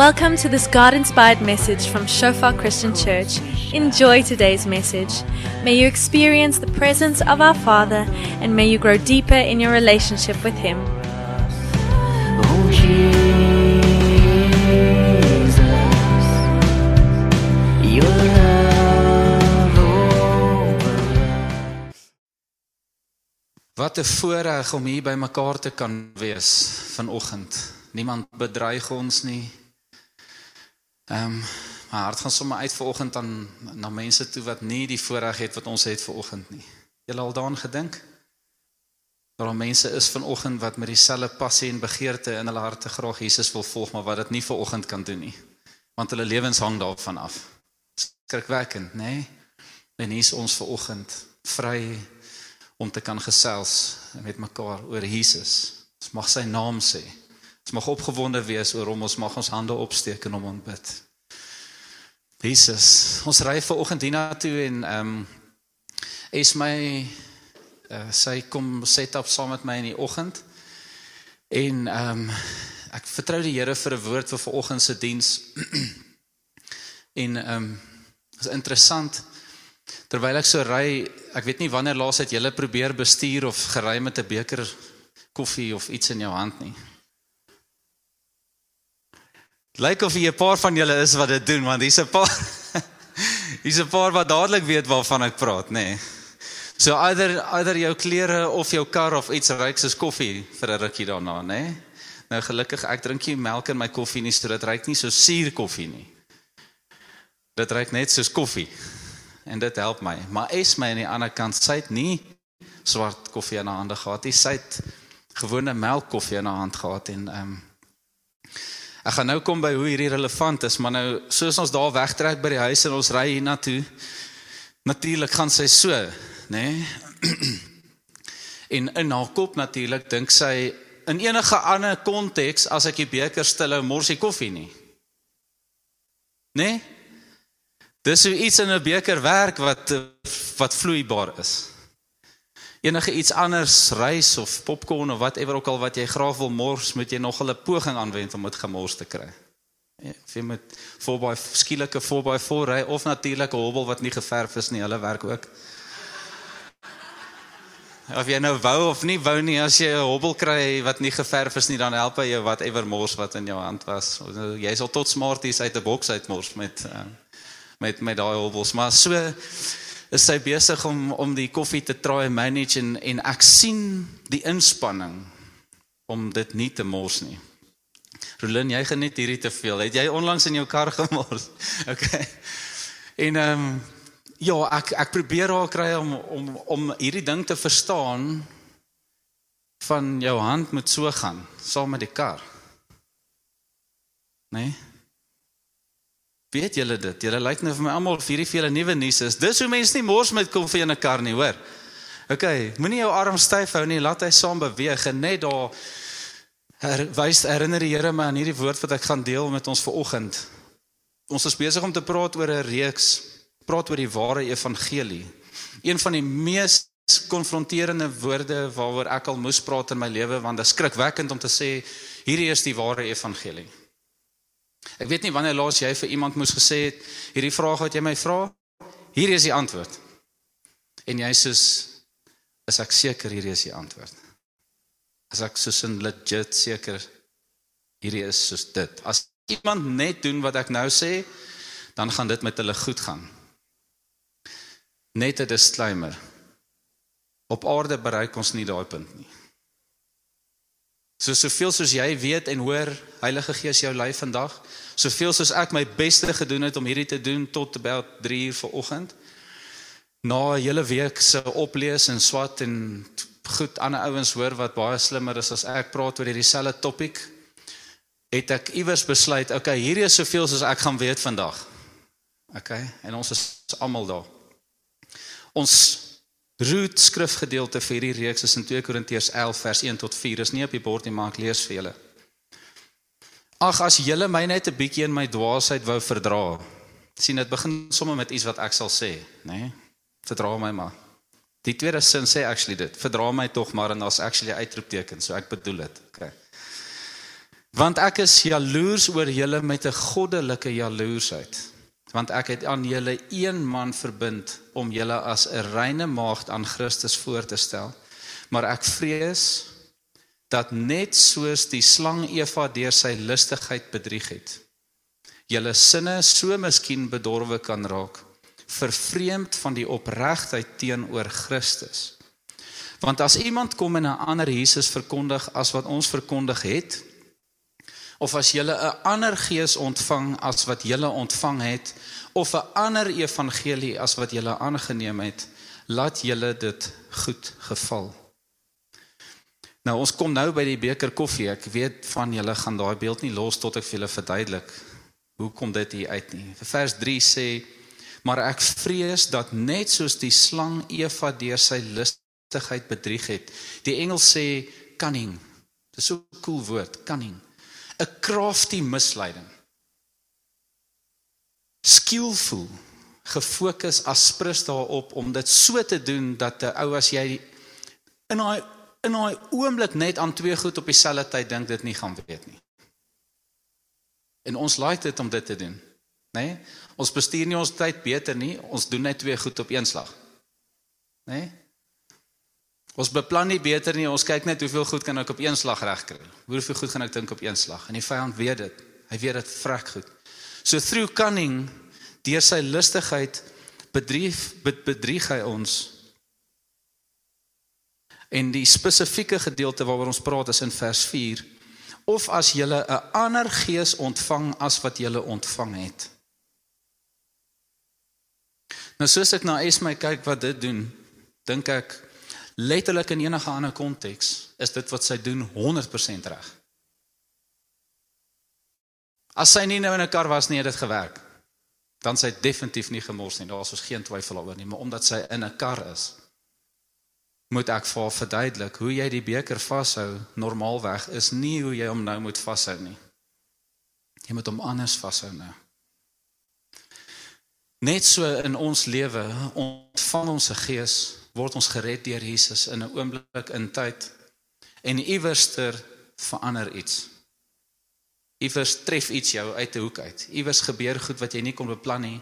Welcome to this God inspired message from Shofar Christian Church. Enjoy today's message. May you experience the presence of our Father and may you grow deeper in your relationship with Him. Oh Jesus, your Wat 'n voorreg om hier by mekaar te kan wees vanoggend. Niemand bedreig ons nie. Ehm um, my hart gaan sommer uit vanoggend aan na mense toe wat nie die voorreg het wat ons het vanoggend nie. Julle al daaraan gedink? Dat daar mense is vanoggend wat met dieselfde passie en begeerte in hulle harte graag Jesus wil volg, maar wat dit nie vanoggend kan doen nie. Want hulle lewens hang daarvan af. Skrikwekkend, nê? Nee? En hier's ons vanoggend vry om te kan gesels met mekaar oor Jesus. Ons mag sy naam sê. Ons mag opgewonde wees oor hom. Ons mag ons hande opsteek en hom aanbid. Jesus, ons ry ver oggend hiernatoe en ehm um, is my uh, sy kom set up saam met my in die oggend. En ehm um, ek vertrou die Here vir 'n woord vir vanoggend se diens. en ehm um, is interessant terwyl ek so ry, ek weet nie wanneer laas het jy probeer bestuur of gery met 'n beker koffie of iets in jou hand nie. Lyk of hier 'n paar van julle is wat dit doen want hier's 'n paar hier's 'n paar wat dadelik weet waarvan ek praat, nê. Nee. So either either jou klere of jou kar of iets ryk soos koffie vir 'n rukkie daarna, nê. Nee. Nou gelukkig ek drink nie melk in my koffie nie, so dit ryk nie so suur koffie nie. Dit ryk net soos koffie. En dit help my. Maar es my aan die ander kant, sy het nie swart koffie in haar hande gehad nie. Sy het gewone melkkoffie in haar hand gehad en ehm um, Ek gaan nou kom by hoe hierdie relevant is, maar nou soos ons daar wegtrek by die huis en ons ry hiernatoe. Natuurlik gaan sy so, nê? Nee? en in haar kop natuurlik dink sy in enige ander konteks as ek die beker stil hou, mors ek koffie nie. Nê? Nee? Dis hoe iets in 'n beker werk wat wat vloeibaar is enige iets anders, rys of popcorn of whatever ook al wat jy graag wil mors, moet jy nog 'n poging aanwend om dit gemors te kry. Ja, of jy met 4x skielike 4x4 ry of natuurlik 'n hobbel wat nie geverf is nie, hulle werk ook. Of jy nou wou of nie wou nie, as jy 'n hobbel kry wat nie geverf is nie, dan help hy jou whatever mors wat in jou hand was. Jy sal tot smarties uit 'n boks uitmors met uh, met met daai hobbels, maar so is sy besig om om die koffie te try en manage en en ek sien die inspanning om dit nie te mors nie. Rolin, jy geniet hierdie te veel. Het jy onlangs in jou kar gemors? Okay. En ehm um, ja, ek ek probeer haar kry om om om hierdie ding te verstaan van jou hand moet so gaan saam met die kar. Nee. Weet julle dit? Julle lyk nou vir my almal vir hierdie vele nuwe nuus is. Dis hoe mense nie mors met koffie in 'n kar nie, hoor. OK, moenie jou arm styf hou nie, laat hy saam beweeg en net daar her, wys herinner die Here my aan hierdie woord wat ek gaan deel met ons vanoggend. Ons is besig om te praat oor 'n reeks, praat oor die ware evangelie. Een van die mees konfronterende woorde waaroor ek al moes praat in my lewe want dit is skrikwekkend om te sê hierdie is die ware evangelie. Ek weet nie wanneer laas jy vir iemand moes gesê het hierdie vraag wat jy my vra, hier is die antwoord. En jy sê is ek seker hierdie is die antwoord. As ek soos 'n legit seker hierdie is soos dit. As iemand net doen wat ek nou sê, dan gaan dit met hulle goed gaan. Net 'n disclaimer. Op aarde bereik ons nie daai punt nie. So soveel soos jy weet en hoor, Heilige Gees jou lei vandag, soveel soos ek my beste gedoen het om hierdie te doen tot about 3 uur vanoggend. Na 'n hele week se oplees en swat en goed ander ouens hoor wat baie slimmer is as ek praat oor hierdie selfde topik, het ek iewers besluit, okay, hierdie is soveel soos ek gaan weet vandag. Okay, en ons is almal daar. Ons root skrifgedeelte vir hierdie reeks is in 2 Korintiërs 11 vers 1 tot 4. Is nie op die bord nie, maar ek lees vir julle. Ag as julle my net 'n bietjie in my dwaasheid wou verdra. sien dit begin sommer met iets wat ek sal sê, nê? Nee? Verdra my maar. Die tweede sin sê actually dit. Verdra my tog maar en daar's actually uitroepteken, so ek bedoel dit. Okay. Want ek is jaloers oor julle met 'n goddelike jaloersheid. Want ek het aan julle een man verbind om julle as 'n reine maagd aan Christus voor te stel. Maar ek vrees dat net soos die slang Eva deur sy lustigheid bedrieg het, julle sinne so miskien bedorwe kan raak, vervreemd van die opregtheid teenoor Christus. Want as iemand kom en 'n ander Jesus verkondig as wat ons verkondig het, of as jy 'n ander gees ontvang as wat jy ontvang het, of 'n ander evangelie as wat jy aangeneem het, laat julle dit goed geval. Nou ons kom nou by die beker koffie. Ek weet van julle gaan daai beeld nie los tot ek vir julle verduidelik hoe kom dit hier uit nie. Vers 3 sê maar ek vrees dat net soos die slang Eva deur sy lustigheid bedrieg het. Die engel sê cunning. Dis so 'n cool woord, cunning. 'n crafty misleiding. Skillful, gefokus asprus daarop om dit so te doen dat 'n ou as jy in daai in daai oomblik net aan twee goed op dieselfde tyd dink dit nie gaan weet nie. En ons like dit om dit te doen. Né? Nee? Ons bestuur nie ons tyd beter nie, ons doen net twee goed op een slag. Né? Nee? Ons beplan nie beter nie, ons kyk net hoeveel goed kan ek op een slag regkry. Hoeveel goed gaan ek dink op een slag? En die vyand weet dit. Hy weet dit vrek goed. So through cunning, deur sy lustigheid bedrieg bedrieg hy ons En die spesifieke gedeelte waaroor ons praat is in vers 4. Of as jy 'n ander gees ontvang as wat jy ontvang het. Nou soos ek na Esme kyk wat dit doen, dink ek letterlik in enige ander konteks is dit wat sy doen 100% reg. As sy nie nou in 'n kar was nie, het dit gewerk. Dan sy definitief nie gemors nie. Daar is geen twyfel daaroor nie, maar omdat sy in 'n kar is, moet ek vir haar verduidelik hoe jy die beker vashou normaalweg is nie hoe jy hom nou moet vashou nie. Jy moet hom anders vashou nou. Net so in ons lewe ontvang ons se gees word ons gered deur Jesus in 'n oomblik in tyd en iewerster verander iets. Iewers tref iets jou uit 'n hoek uit. Iewers gebeur goed wat jy nie kon beplan nie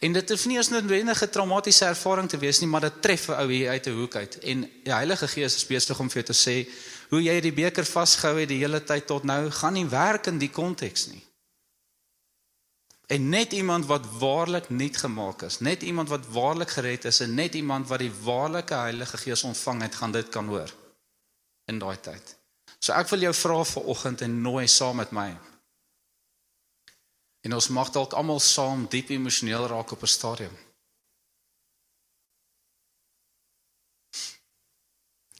En dit hoef nie eens noodwendige traumatiese ervaring te wees nie, maar dit tref 'n ou hier uit 'n hoek uit. En die Heilige Gees is besig om vir jou te sê hoe jy die beker vasgehou het die hele tyd tot nou gaan nie werk in die konteks nie. En net iemand wat waarlik nuut gemaak is, net iemand wat waarlik gered is en net iemand wat die waarlike Heilige Gees ontvang het, gaan dit kan hoor in daai tyd. So ek wil jou vra vir oggend en nooi saam met my En ons mag dalk almal saam diep emosioneel raak op 'n stadium.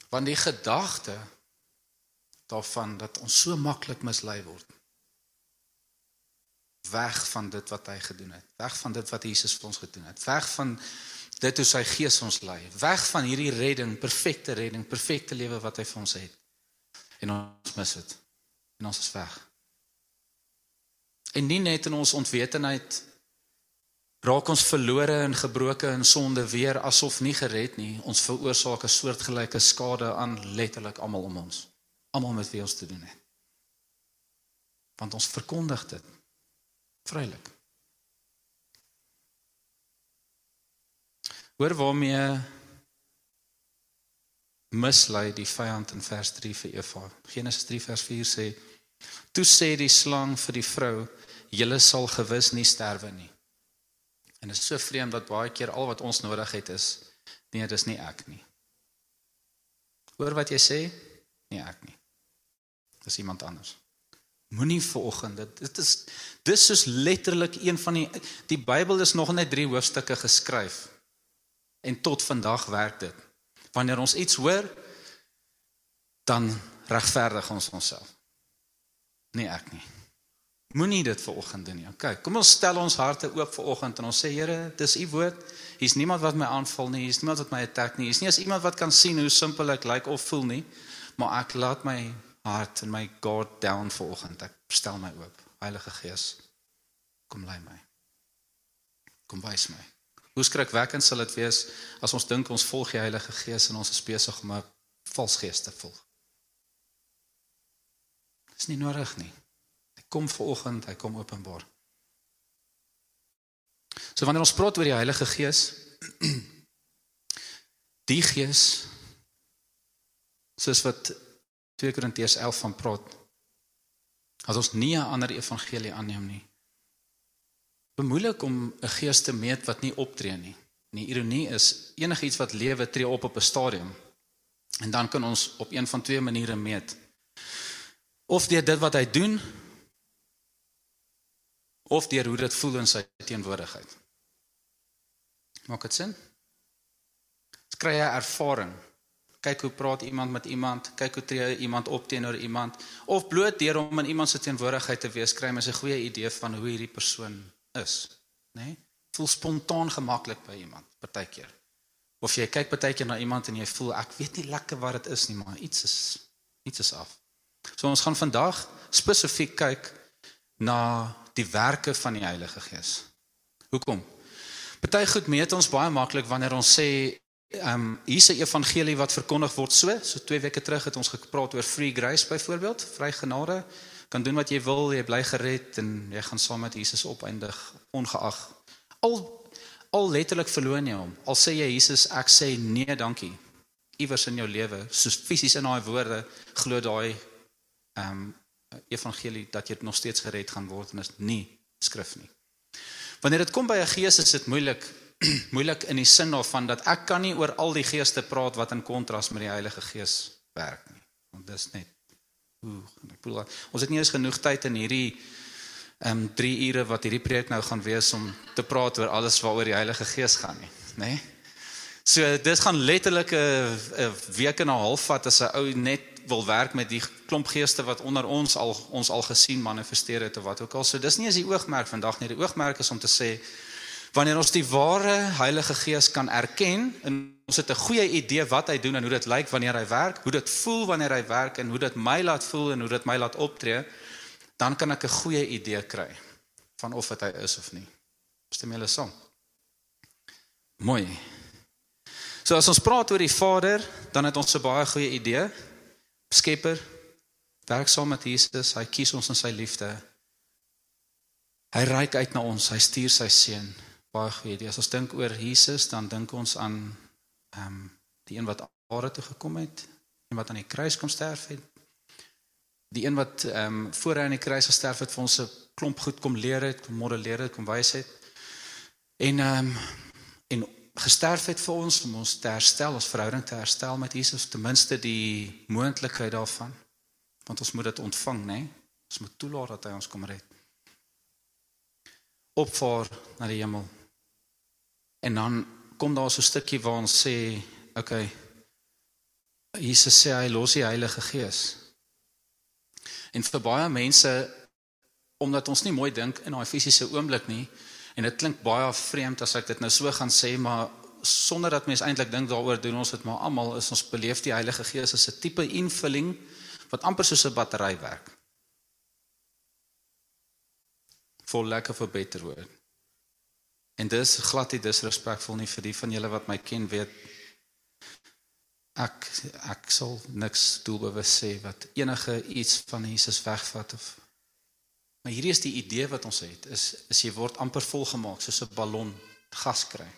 Want die gedagte daarvan dat ons so maklik mislei word. Weg van dit wat hy gedoen het. Weg van dit wat Jesus vir ons gedoen het. Weg van dit hoe sy gees ons lei. Weg van hierdie redding, perfekte redding, perfekte lewe wat hy vir ons het. En ons mis dit. En ons is weg. En nie net in ons ontwetenheid raak ons verlore en gebroke in sonde weer asof nie gered nie. Ons veroorsaak 'n soortgelyke skade aan letterlik almal om ons. Almal met wie ons te doen het. Want ons verkondig dit vrylik. Hoor waarmee mislei die vyand in vers 3 vir Eva. Genesis 3 vers 4 sê: "Toe sê die slang vir die vrou: julle sal gewis nie sterwe nie. En dit is so vreemd dat baie keer al wat ons nodig het is nee, dis nie ek nie. Hoor wat jy sê? Nee, ek nie. Dis iemand anders. Moenie vanoggend dit dit is dis soos letterlik een van die die Bybel is nog net 3 hoofstukke geskryf. En tot vandag werk dit. Wanneer ons iets hoor, dan regverdig ons onsself. Nee, ek nie. Moenie dit ver oggend doen nie. Okay, kom ons stel ons harte oop vir oggend en ons sê Here, dis u woord. Hier's niemand wat my aanval nie. Hier's niemand wat my attack nie. Hier's nie as iemand wat kan sien hoe simpel ek lyk like of voel nie. Maar ek laat my hart en my God down vir oggend. Ek stel my oop. Heilige Gees, kom lei my. Kom wys my. Hoe skrikwekkend sal dit wees as ons dink ons volg die Heilige Gees en ons is besig om 'n vals gees te volg. Dis nie nodig nie. kom vanoggend, hy kom openbaar. So wanneer ons praat oor die Heilige Gees, die Gees soos wat 2 Korintiërs 11 van praat, as ons nie 'n ander evangelie aanneem nie. Bemoeilik om 'n gees te meet wat nie optree nie. En die ironie is enigiets wat lewe tree op op 'n stadium. En dan kan ons op een van twee maniere meet. Of deur dit wat hy doen of deur hoe dit voel in sy teenwoordigheid. Maak dit sin? Skry jy ervaring? Kyk hoe praat iemand met iemand, kyk hoe tree iemand op teenoor iemand of bloot deur om in iemand se teenwoordigheid te wees, kry mens 'n goeie idee van hoe hierdie persoon is, né? Nee? Voel spontaan gemaklik by iemand, partykeer. Of jy kyk partykeer na iemand en jy voel ek weet nie lekker wat dit is nie, maar iets is iets is af. So ons gaan vandag spesifiek kyk na die werke van die Heilige Gees. Hoekom? Party goed meet ons baie maklik wanneer ons sê ehm um, hier's 'n evangelie wat verkondig word so, so 2 weke terug het ons gepraat oor free grace byvoorbeeld, vry genade, kan doen wat jy wil, jy bly gered en jy gaan saam met Jesus opeindig ongeag al al letterlik verloon jy hom. Al sê jy Jesus, ek sê nee, dankie. Iewers in jou lewe, soos fisies in daai woorde, glo daai ehm um, evangelie dat jy nog steeds gered gaan word en is nie skrif nie. Wanneer dit kom by 'n gees is dit moeilik moeilik in die sin daarvan dat ek kan nie oor al die geeste praat wat in kontras met die Heilige Gees werk nie. Want dis net ooh, ek bedoel ons het nie eens genoeg tyd in hierdie ehm um, 3 ure wat hierdie preek nou gaan wees om te praat oor alles waaroor die Heilige Gees gaan nie, nê? Nee? So dit gaan letterlik 'n 'n week en 'n half vat as 'n ou net wil werk met die klomp geeste wat onder ons al ons al gesien manifesteer het of wat ook al. So dis nie as die oogmerk vandag nie. Die oogmerk is om te sê wanneer ons die ware Heilige Gees kan erken en ons het 'n goeie idee wat hy doen en hoe dit lyk wanneer hy werk, hoe dit voel wanneer hy werk en hoe dit my laat voel en hoe dit my laat optree, dan kan ek 'n goeie idee kry van of dit hy is of nie. Stem julle saam? Mooi. So as ons praat oor die Vader, dan het ons 'n baie goeie idee. Skepper werk saam met Jesus, hy kies ons in sy liefde. Hy reik uit na ons, hy stuur sy seun baie goeie idee. As ons dink oor Jesus, dan dink ons aan ehm um, die een wat aarde toe gekom het en wat aan die kruis kom sterf het. Die een wat ehm um, voor hy aan die kruis gesterf het vir ons 'n klomp goed kom leer het, kom modelleer het, kom wys het. En ehm um, en gesterf het vir ons om ons te herstel, ons verhouding te herstel met Jesus, ten minste die moontlikheid daarvan. Want ons moet dit ontvang, né? Nee? Ons moet toelaat dat hy ons kom red. Opvaar na die hemel. En dan kom daar so 'n stukkie waar ons sê, okay. Jesus sê hy los die Heilige Gees. En vir baie mense omdat ons nie mooi dink in daai fisiese oomblik nie en dit klink baie vreemd as ek dit nou so gaan sê, maar sonder dat mense eintlik dink daaroor doen ons dit maar almal is ons beleef die Heilige Gees as 'n tipe invulling wat amper soos 'n battery werk. Lack of a better word. En dis glad nie disrespekvol nie vir die van julle wat my ken weet ek ek sal niks doelbewus sê wat enige iets van Jesus wegvat of maar hierdie is die idee wat ons het is is jy word amper volgemaak soos 'n ballon gas kry.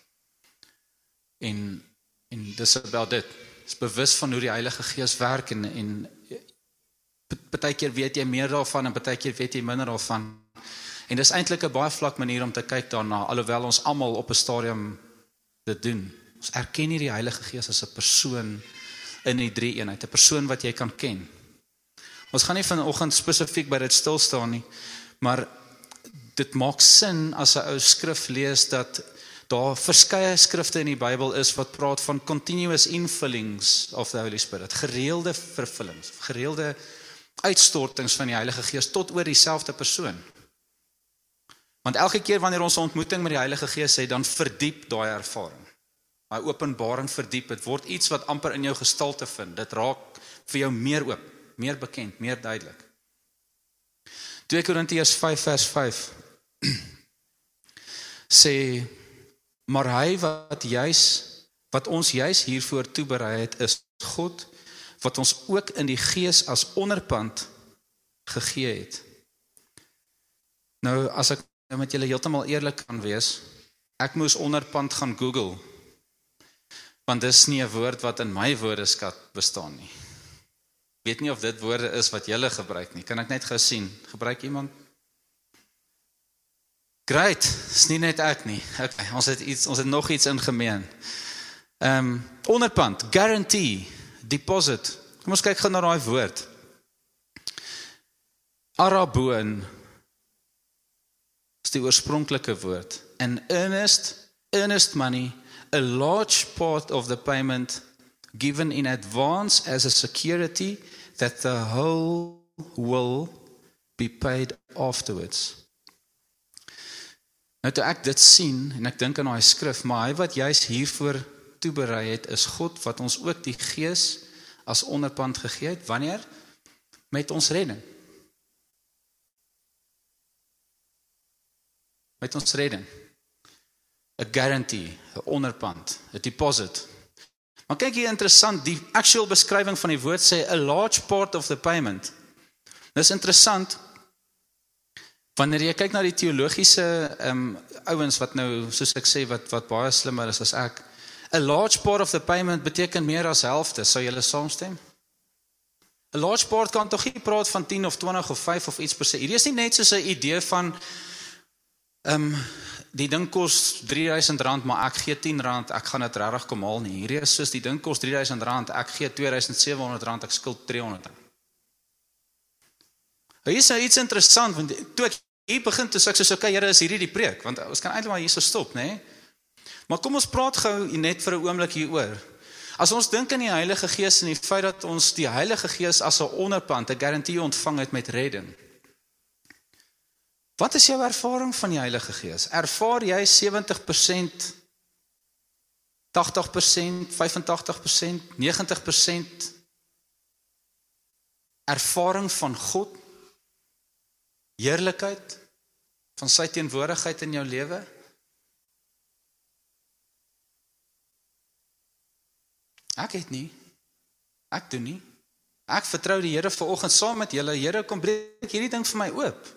En en dis about dit. Is bewus van hoe die Heilige Gees werk en en partykeer weet jy meer daarvan en partykeer weet jy minder daarvan. En dis eintlik 'n baie vlak manier om te kyk daarna alhoewel ons almal op 'n stadium dit doen. Ons erken nie die Heilige Gees as 'n persoon in die drie eenheid, 'n persoon wat jy kan ken. Ons gaan nie vanoggend spesifiek by dit stil staan nie, maar dit maak sin as 'n ou skrif lees dat daar verskeie skrifte in die Bybel is wat praat van continuous infillings of the Holy Spirit, gereelde vervullings, gereelde uitstortings van die Heilige Gees tot oor dieselfde persoon. Want elke keer wanneer ons 'n ontmoeting met die Heilige Gees het, dan verdiep daai ervaring. Daai openbaring verdiep. Dit word iets wat amper in jou gestalte vind. Dit raak vir jou meer oop, meer bekend, meer duidelik. 2 Korintiërs 5 vers 5 sê maar hy wat juis wat ons juis hiervoor toeberei het is God wat ons ook in die gees as onderpand gegee het Nou as ek nou met julle heeltemal eerlik kan wees, ek moes onderpand gaan Google. Want dis nie 'n woord wat in my woordeskat bestaan nie. Weet nie of dit woorde is wat julle gebruik nie. Kan ek net gou sien? Gebruik iemand? Great, is nie net ek nie. Okay, ons het iets, ons het nog iets in gemeen. Ehm um, onderpand, guarantee, deposit. Kom ons kyk gou na daai woord. Araboon is die oorspronklike woord. An earnest, earnest money, a large part of the payment given in advance as a security that the whole will be paid afterwards. Nou toe ek dit sien en ek dink aan daai skrif, maar hy wat juis hiervoor toeberei het is God wat ons ook die gees as onderpand gegee het wanneer met ons redding. Met ons redding. 'n Guarantee, 'n onderpand, 'n deposit. Maar kyk hier interessant, die actual beskrywing van die woord sê a large part of the payment. Dis interessant. Wanneer jy kyk na die teologiese ehm um, ouens wat nou soos ek sê wat wat baie slimmer is as ek, a large part of the payment beteken meer as helfte, sou julle saamstem? 'n Large part kan tog nie praat van 10 of 20 of 5 of iets per se. Hierdie is nie net so 'n idee van ehm um, die ding kos R3000, maar ek gee R10, ek gaan dit regtig kom haal nie. Hierdie is soos die ding kos R3000, ek gee R2700, ek skuld R300. Hier is nou iets interessant want toe ek hier begin toe sê ek so okay Here is hierdie die preek want ons kan eintlik maar hier so stop nê. Nee? Maar kom ons praat gou net vir 'n oomblik hieroor. As ons dink aan die Heilige Gees en die feit dat ons die Heilige Gees as 'n onderpand, 'n garantie ontvang het met redding. Wat is jou ervaring van die Heilige Gees? Ervaar jy 70% 80%, 85%, 90% ervaring van God heerlikheid van sy teenwoordigheid in jou lewe? Ek het nie. Ek doen nie. Ek vertrou die Here vanoggend saam met julle. Here kom breek hierdie ding vir my oop.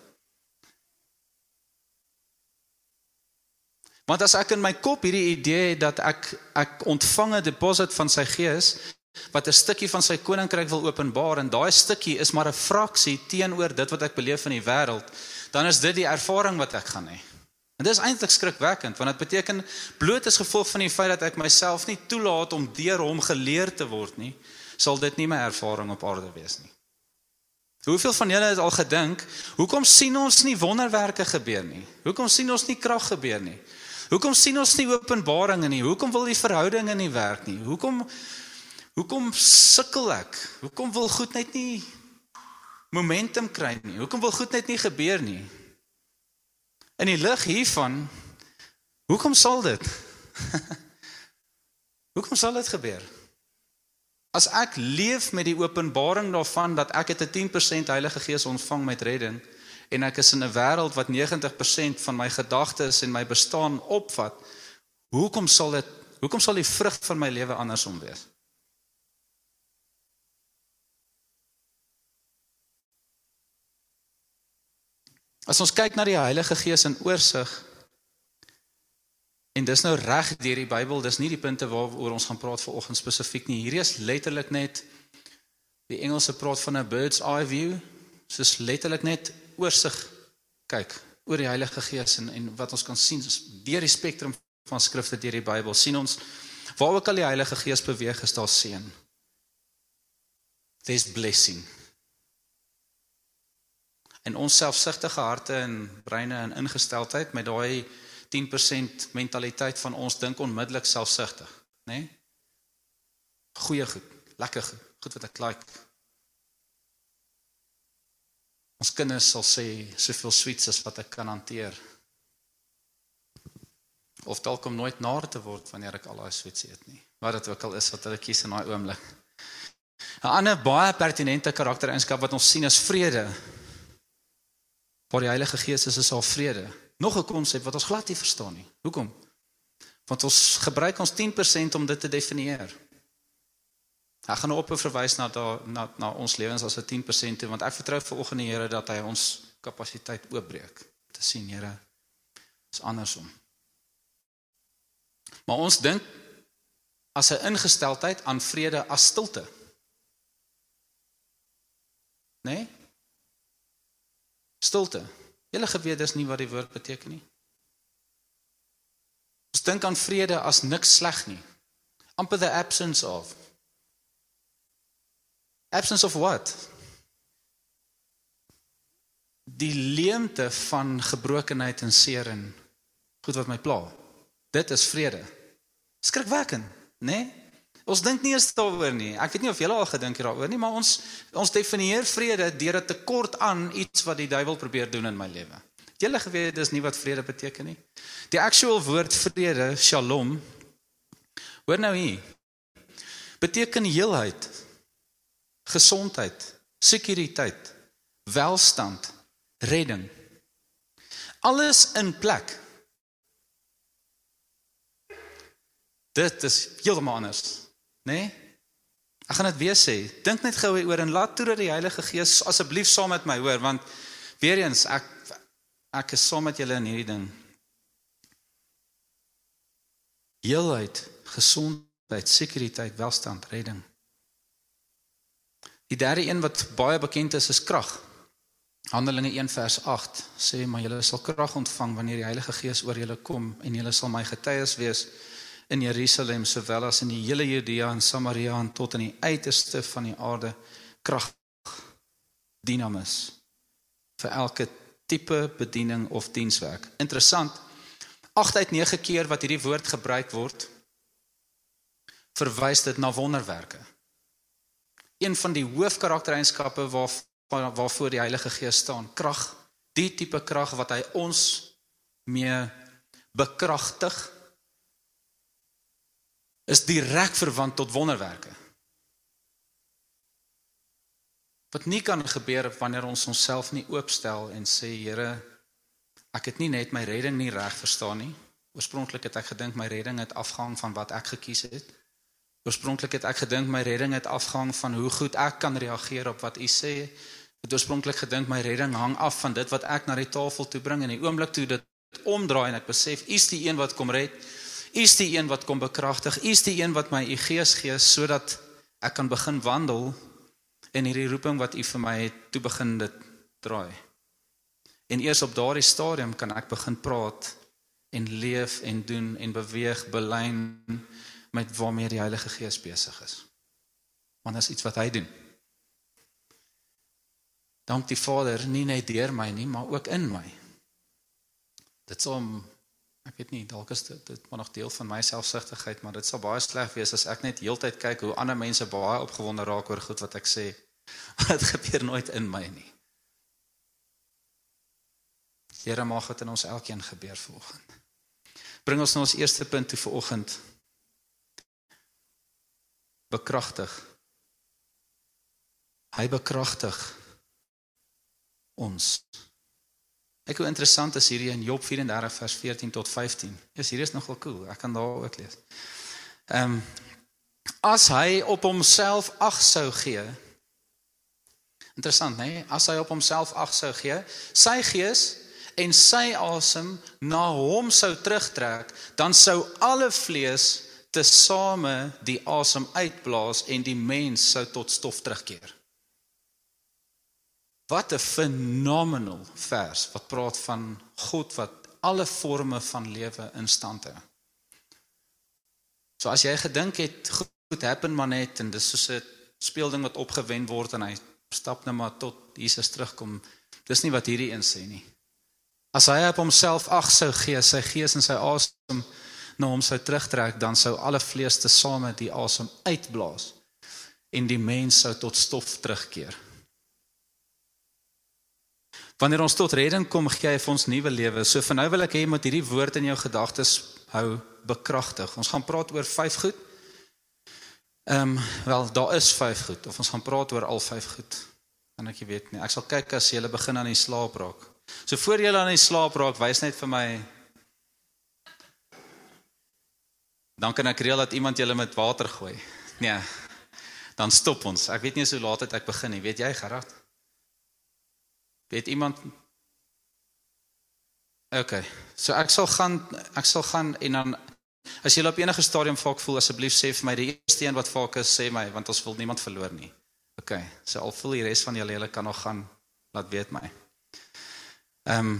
Want as ek in my kop hierdie idee het dat ek ek ontvang 'n deposit van sy gees wat 'n stukkie van sy koninkryk wil openbaar en daai stukkie is maar 'n fraksie teenoor dit wat ek beleef in die wêreld, dan is dit die ervaring wat ek gaan hê. En dit is eintlik skrikwekkend want dit beteken bloot as gevolg van die feit dat ek myself nie toelaat om deur hom geleer te word nie, sal dit nie my ervaring op aarde wees nie. Hoeveel van julle het al gedink, hoekom sien ons nie wonderwerke gebeur nie? Hoekom sien ons nie krag gebeur nie? Hoekom sien ons nie openbaringe nie? Hoekom wil die verhoudinge nie werk nie? Hoekom hoekom sukkel ek? Hoekom wil goed net nie momentum kry nie? Hoekom wil goed net nie gebeur nie? In die lig hiervan hoekom sal dit? hoekom sal dit gebeur? As ek leef met die openbaring daarvan dat ek 'n 10% Heilige Gees ontvang met redding en ek is in 'n wêreld wat 90% van my gedagtes en my bestaan opvat, hoekom sal dit hoekom sal die vrug van my lewe andersom wees? As ons kyk na die Heilige Gees in oorsig en dis nou reg deur die Bybel, dis nie die punte waaroor ons gaan praat vanoggend spesifiek nie. Hierdie is letterlik net die Engelse praat van 'n bird's eye view, soos letterlik net oorsig kyk oor die Heilige Gees en en wat ons kan sien deur die spektrum van skrifte deur die Bybel sien ons waar ook al die Heilige Gees beweeg is daar seën. There's blessing. En ons selfsugtige harte en breine en ingesteldheid met daai 10% mentaliteit van ons dink onmiddellik selfsugtig, né? Nee? Goeie goed, lekker goed, goed wat ek like. Ons kinders sal sê soveel sweets as wat ek kan hanteer. Of dalk om nooit naar te word wanneer ek al daai sweets eet nie. Wat dit ook al is wat hulle kies in daai oomblik. 'n Ander baie pertinente karaktereienskap wat ons sien is vrede. Waar die Heilige Gees is, is daar vrede. Nog 'n konsep wat ons glad nie verstaan nie. Hoekom? Want ons gebruik ons 10% om dit te definieer. Ek gaan nou op verwys na da, na na ons lewens as 'n 10% want ek vertrou vanoggend die Here dat hy ons kapasiteit oopbreek. te sien, Here, is andersom. Maar ons dink as 'n ingesteldheid aan vrede as stilte. Né? Nee? Stilte. Julle geweet dis nie wat die woord beteken nie. Ons dink aan vrede as niks sleg nie. amper the absence of. Absence of what? Die leemte van gebrokenheid en seer en goed wat my pla. Dit is vrede. Skrikwekkend, né? Nee? Ons dink nie eens daaroor nie. Ek weet nie of julle al gedink het daaroor nie, maar ons ons definieer vrede deur 'n tekort aan iets wat die duiwel probeer doen in my lewe. Het julle geweet dis nie wat vrede beteken nie? Die actual woord vrede, Shalom, hoor nou hier. Beteken heelheid, gesondheid, sekuriteit, welstand, redding. Alles in plek. Dit is heeltemal anders, né? Nee? Ek gaan dit weer sê. Dink net gou oor en laat toe dat die Heilige Gees asseblief saam met my hoor want weer eens ek ek is saam met julle in hierdie ding. Heelheid, gesondheid, sekuriteit, welstand, redding. Die derde een wat baie bekend is is krag. Handelinge 1 vers 8 sê maar julle sal krag ontvang wanneer die Heilige Gees oor julle kom en julle sal my getuies wees in Jerusalem sowel as in die hele Judea en Samaria en tot in die uiterste van die aarde krag dinamis vir elke tipe bediening of dienswerk. Interessant. 8 uit 9 keer wat hierdie woord gebruik word verwys dit na wonderwerke. Een van die hoofkaraktereienskappe waar waarvoor die Heilige Gees staan, krag, die tipe krag wat hy ons mee bekragtig is direk verwant tot wonderwerke. Wat nie kan gebeur wanneer ons onsself nie oopstel en sê Here, ek het nie net my redding nie reg verstaan nie. Oorspronklik het ek gedink my redding het afhang van wat ek gekies het. Oorspronklik het ek gedink my redding het afhang van hoe goed ek kan reageer op wat U sê. Ek het oorspronklik gedink my redding hang af van dit wat ek na die tafel toe bring en die oomblik toe dit omdraai en ek besef U is die een wat kom red. U is die een wat kom bekragtig. U is die een wat my u gees gee sodat ek kan begin wandel in hierdie roeping wat u vir my het toe begin dit draai. En eers op daardie stadium kan ek begin praat en leef en doen en beweeg belyn met waarmee die Heilige Gees besig is. Want dit is iets wat hy doen. Dank die Vader nie net deur my nie, maar ook in my. Dit sal Ek weet nie, dalk is dit dit maar nog deel van my selfsugtigheid, maar dit sal baie sleg wees as ek net heeltyd kyk hoe ander mense baie opgewonde raak oor goed wat ek sê. Dit gebeur nooit in my nie. Here mag dit in ons elkeen gebeur vanoggend. Bring ons na ons eerste punt toe vanoggend. Bekragtig. Hy bekragtig ons. Ek hoe interessant is hierdie in Job 34 vers 14 tot 15. Is hier is nogal cool. Ek kan daar ook lees. Ehm um, as hy op homself ag sou gee. Interessant, né? Nee? As hy op homself ag sou gee, sy gees en sy asem na hom sou terugtrek, dan sou alle vlees tesame die asem uitblaas en die mens sou tot stof terugkeer. Wat 'n phenomenal vers wat praat van God wat alle forme van lewe in stand hou. So as jy gedink het goed happen maar net en dis soos 'n speelding wat opgewen word en hy stap net maar tot Jesus terugkom. Dis nie wat hierdie een sê nie. As hy op homself ag sou gee, sy gees en sy asem na hom sou terugtrek, dan sou alle vlees te same die asem uitblaas en die mens sou tot stof terugkeer. Wanneer ons tot redding kom, gee hy vir ons nuwe lewe. So vir nou wil ek hê jy moet hierdie woord in jou gedagtes hou bekragtig. Ons gaan praat oor vyf goed. Ehm um, wel, daar is vyf goed of ons gaan praat oor al vyf goed. En ek weet nie, ek sal kyk as jy begin aan die slaap raak. So voor jy aan die slaap raak, wys net vir my Dan kan ek reël dat iemand julle met water gooi. Nee. Dan stop ons. Ek weet nie hoe laat dit ek begin nie. Weet jy, Gerard? Weet iemand Okay. So ek sal gaan ek sal gaan en dan as jy op enige stadium vaak voel asseblief sê vir my die eerste een wat vaak is sê my want ons wil niemand verloor nie. Okay. So al voel die res van julle julle kan nog gaan laat weet my. Ehm um,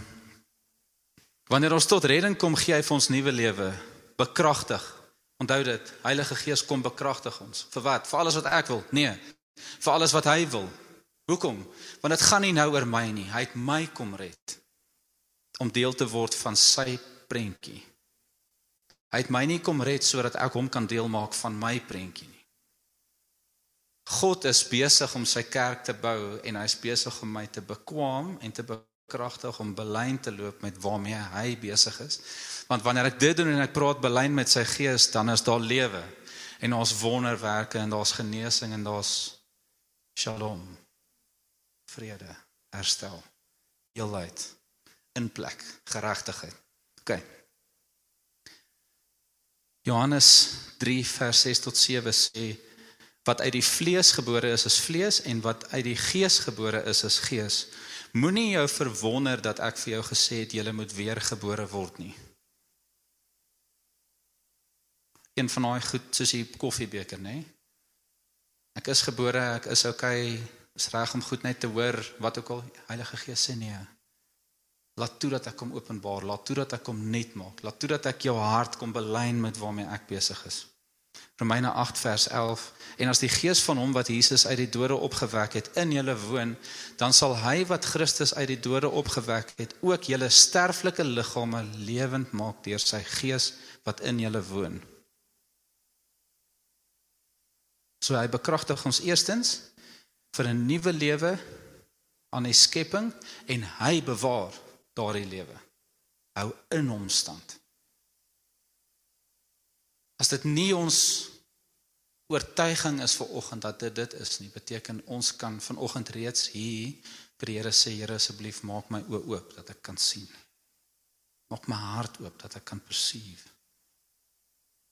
wanneer ons tot redding kom gee hy vir ons nuwe lewe bekragtig. Onthou dit, Heilige Gees kom bekragtig ons. Vir wat? Vir alles wat ek wil? Nee. Vir alles wat hy wil. Hoekom? Want dit gaan nie nou oor my nie. Hy het my kom red om deel te word van sy prentjie. Hy het my nie kom red sodat ek hom kan deel maak van my prentjie nie. God is besig om sy kerk te bou en hy is besig om my te bekwam en te bekragtig om belyn te loop met waarmee hy besig is. Want wanneer ek dit doen en ek praat belyn met sy gees, dan is daar lewe en ons wonderwerke en daar's genesing en daar's shalom vrede herstel heelheid in plek, geregtigheid. OK. Johannes 3 vers 6 tot 7 sê wat uit die vlees gebore is is vlees en wat uit die gees gebore is is gees. Moenie jou verwonder dat ek vir jou gesê het jy moet weer gebore word nie. Een van daai goed soos die koffiebeker, nê? Ek is gebore, ek is okay, is reg om goed net te hoor wat ook al Heilige Gees sê nee. Laat toe dat ek kom openbaar, laat toe dat ek kom net maak, laat toe dat ek jou hart kom belyn met waarmee ek besig is. Romeine 8 vers 11 en as die gees van hom wat Jesus uit die dode opgewek het in julle woon, dan sal hy wat Christus uit die dode opgewek het, ook julle sterflike liggame lewend maak deur sy gees wat in julle woon. So hy bekragtig ons eerstens vir 'n nuwe lewe aan die skepping en hy bewaar daardie lewe. Hou in hom stand. As dit nie ons oortuiging is vir oggend dat dit dit is nie, beteken ons kan vanoggend reeds hier vir die Here sê, Here asseblief maak my oë oop dat ek kan sien. Maak my hart oop dat ek kan perceive.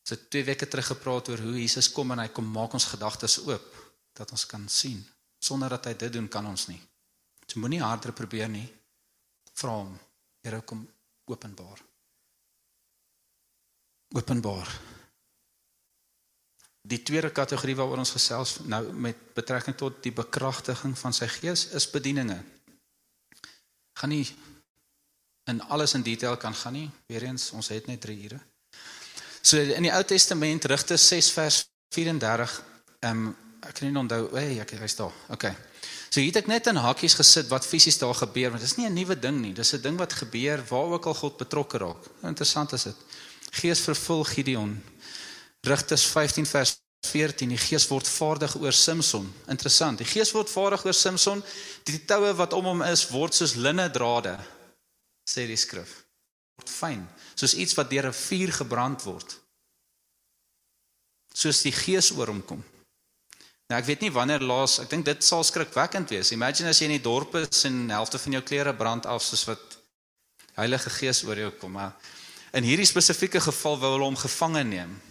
Ons het twee weke terug gepraat oor hoe Jesus kom en hy kom maak ons gedagtes oop dat ons kan sien. Sonder dat hy dit doen kan ons nie. Jy moenie harder probeer nie vra hom, Here kom openbaar. Openbaar. Die tweede kategorie waaroor ons gesels nou met betrekking tot die bekragtiging van sy gees is bedieninge. Gaan nie in alles in detail kan gaan nie. Weerens ons het net 3 ure. So in die Ou Testament Rigte 6 vers 34 ehm um, ek kan nie onthou, hey, ek is daar. Okay. So hier het ek net in hakkies gesit wat fisies daar gebeur, want dit is nie 'n nuwe ding nie. Dis 'n ding wat gebeur waar ook al God betrokke raak. Interessant is dit. Gees vervul Gideon. Rigters 15 vers 14. Die Gees word vaardig oor Samson. Interessant. Die Gees word vaardig oor Samson. Die toue wat om hom is word soos linne drade, sê die skrif. Word fyn, soos iets wat deur 'n vuur gebrand word. Soos die Gees oor hom kom. Nou ek weet nie wanneer laas, ek dink dit sal skrikwekkend wees. Imagine as jy in die dorp is en helfte van jou klere brand af soos wat Heilige Gees oor jou kom, maar in hierdie spesifieke geval wou hulle hom gevange neem.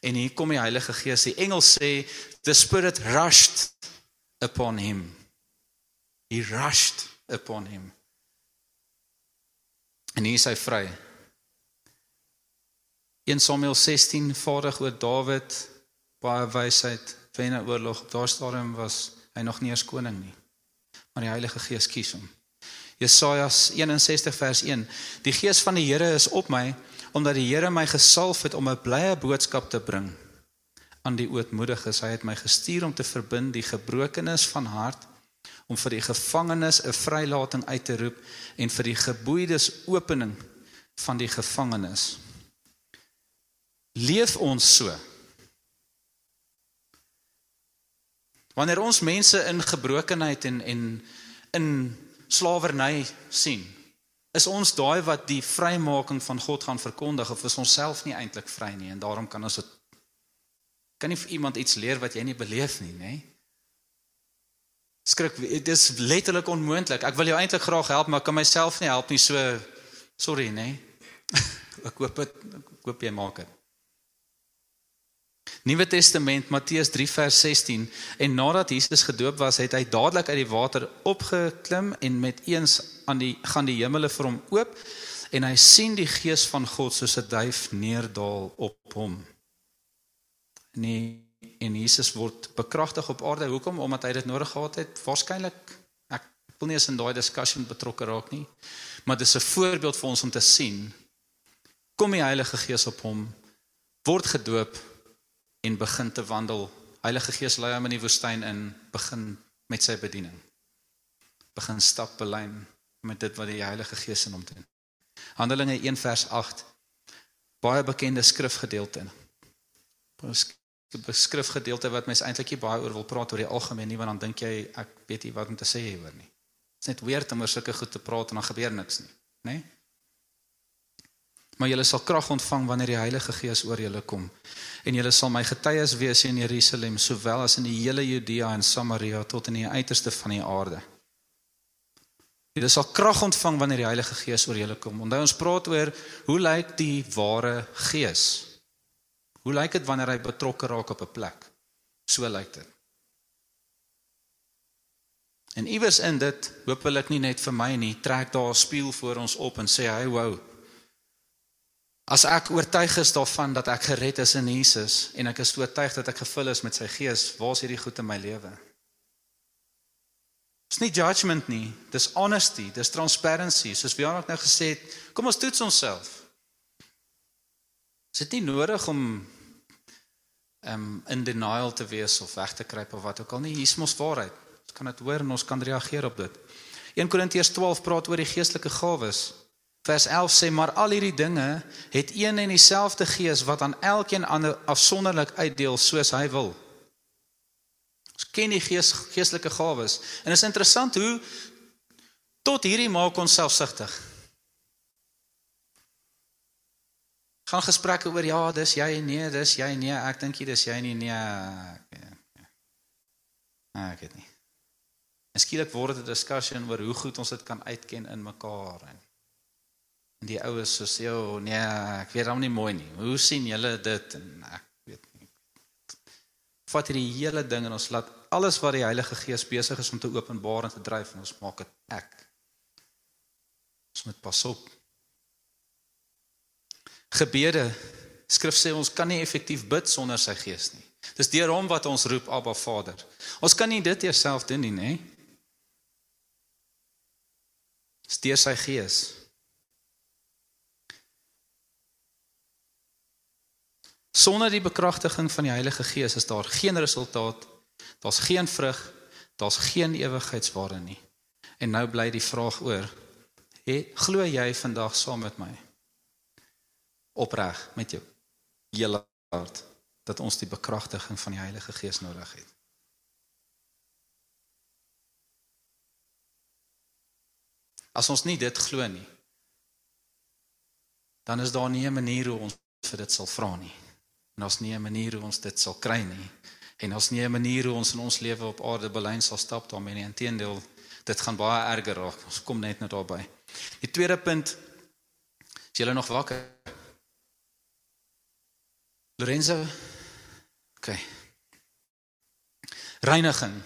En hier kom die Heilige Gees. Die engel sê the spirit rushed upon him. He rushed upon him. En hy sê vry. 1 Samuel 16 vaardig oor Dawid baie wysheid wen 'n oorlog. Op daardie stadium was hy nog nie eens koning nie. Maar die Heilige Gees kies hom. Jesaja 61 vers 1. Die Gees van die Here is op my omdat die Here my gesalf het om 'n blye boodskap te bring aan die ootmoediges. Hy het my gestuur om te verbind die gebrokenes van hart, om vir die gevangenes 'n vrylating uit te roep en vir die geboeides opening van die gevangenes. Leef ons so? Wanneer ons mense in gebrokenheid en en in slawerny sien, is ons daai wat die vrymaking van God gaan verkondig of is ons self nie eintlik vry nie en daarom kan ons dit kan nie vir iemand iets leer wat jy nie beleef nie, nê? Skrik, dit is letterlik onmoontlik. Ek wil jou eintlik graag help, maar kan myself nie help nie. So sorry, nê? Ek hoop dit ek hoop jy maak dit. Nuwe Testament Matteus 3 vers 16 en nadat Jesus gedoop was, het hy dadelik uit die water opgeklim en met eens aan die gaan die hemele vir hom oop en hy sien die gees van God soos 'n duif neerdal op hom. Nee, en Jesus word bekragtig op aarde. Hoekom? Omdat hy dit nodig gehad het. Waarskynlik ek wil nie eens in daai discussion betrokke raak nie. Maar dit is 'n voorbeeld vir ons om te sien kom die Heilige Gees op hom, word gedoop en begin te wandel. Heilige Gees lei hom in die woestyn in, begin met sy bediening. Begin stap belyn met dit wat die Heilige Gees in hom doen. Handelinge 1 vers 8. Baie bekende skrifgedeelte. Skrifgedeelte wat mens eintlik nie baie oor wil praat oor die algemeen nie, want dan dink jy ek weet nie wat om te sê hieroor nie. Dit is net weird om oor sulke goed te praat en dan gebeur niks nie, né? Nee? Maar julle sal krag ontvang wanneer die Heilige Gees oor julle kom. En julle sal my getuies wees in Jerusalem, sowel as in die hele Judea en Samaria tot in die uiterste van die aarde. Julle sal krag ontvang wanneer die Heilige Gees oor julle kom. Onthou ons praat oor hoe lyk die ware Gees? Hoe lyk dit wanneer hy betrokke raak op 'n plek? So lyk dit. En iewers in dit, hoopelik nie net vir my nie, trek daar 'n spieël voor ons op en sê hy, "Wow. As ek oortuig is daarvan dat ek gered is in Jesus en ek is oortuig dat ek gevul is met sy Gees, waar is hierdie goed in my lewe?" Dis nie judgment nie, dis honesty, dis transparency, soos wie ook nou gesê het, kom ons toets onsself. Is dit nie nodig om um in denial te wees of weg te kruip of wat ook al nie, hier is mos waarheid. Ons kan dit hoor en ons kan reageer op dit. 1 Korintiërs 12 praat oor die geestelike gawes. Vers 11 sê maar al hierdie dinge het een en dieselfde gees wat aan elkeen ander afsonderlik uitdeel soos hy wil. Ons ken die gees geestelike gawes. En is interessant hoe tot hierdie maak ons selfsugtig. Gaan gesprekke oor ja, dis jy nee, dis jy nee, ek dink jy dis jy nie nee. Ah, ek weet nie. Skielik word dit 'n discussion oor hoe goed ons dit kan uitken in mekaar en en die oues so sê, "O nee, ek weet hom nie mooi nie. Hoe sien julle dit?" En ek vat hierdie hele ding en ons laat alles wat die Heilige Gees besig is om te openbaar en te dryf en ons maak dit ek. Ons moet pas op. Gebede. Skrif sê ons kan nie effektief bid sonder sy Gees nie. Dis deur hom wat ons roep Abba Vader. Ons kan nie dit eers doen nie, nê? Dis deur sy Gees. Sonder die bekragtiging van die Heilige Gees is daar geen resultaat, daar's geen vrug, daar's geen ewigheidswaarde nie. En nou bly die vraag oor: "He, glo jy vandag saam met my opreg met jou hele hart dat ons die bekragtiging van die Heilige Gees nodig het?" As ons nie dit glo nie, dan is daar nie 'n manier hoe ons vir dit sal vra nie. En ons nie 'n manier hoe ons dit sal kry nie. En ons nie 'n manier hoe ons in ons lewe op aarde belyn sal stap daarmee nie. Inteendeel, dit gaan baie erger raak. Ons kom net net daarby. Die tweede punt is julle nog wakker? Lorenzo. OK. Reiniging.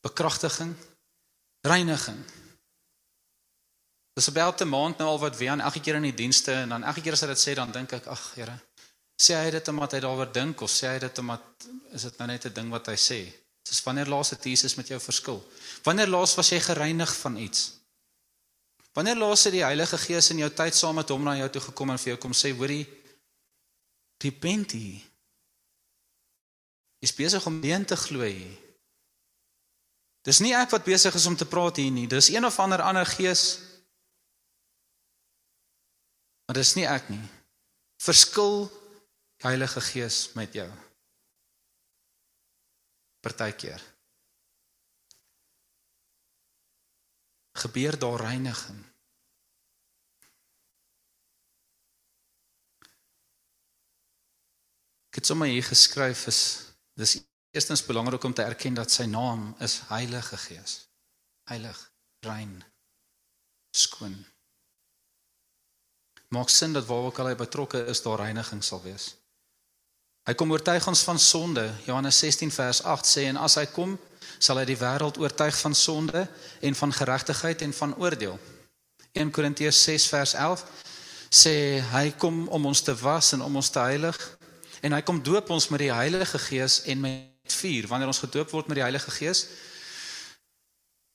Bekragtiging. Reiniging. Dis about 'n maand nou al wat weer aan elke keer in die dienste en dan elke keer as hy dit sê dan dink ek ag Here Sê hy dit omdat hy daaroor dink of sê hy dit omdat is dit nou net 'n ding wat hy sê? Dis wanneer laas het Jesus met jou verskil? Wanneer laas was jy gereinig van iets? Wanneer laas het die Heilige Gees in jou tyd saam met hom na jou toe gekom en vir jou kom sê, hoorie, repent jy? Is besig om deen te glo hier. Dis nie ek wat besig is om te praat hier nie. Dis een of ander ander gees. Maar dis nie ek nie. Verskil Heilige Gees met jou. Partykeer. Gebeur daar reiniging. Ek het sommer hier geskryf is dis eerstens belangrik om te erken dat sy naam is Heilige Gees. Heilig, rein, skoon. Maak sin dat waar ook al hy betrokke is, daar reiniging sal wees. Hy kom oortuig ons van sonde. Johannes 16 vers 8 sê en as hy kom, sal hy die wêreld oortuig van sonde en van geregtigheid en van oordeel. 1 Korintiërs 6 vers 11 sê hy kom om ons te was en om ons te heilig en hy kom doop ons met die Heilige Gees en met vuur. Wanneer ons gedoop word met die Heilige Gees,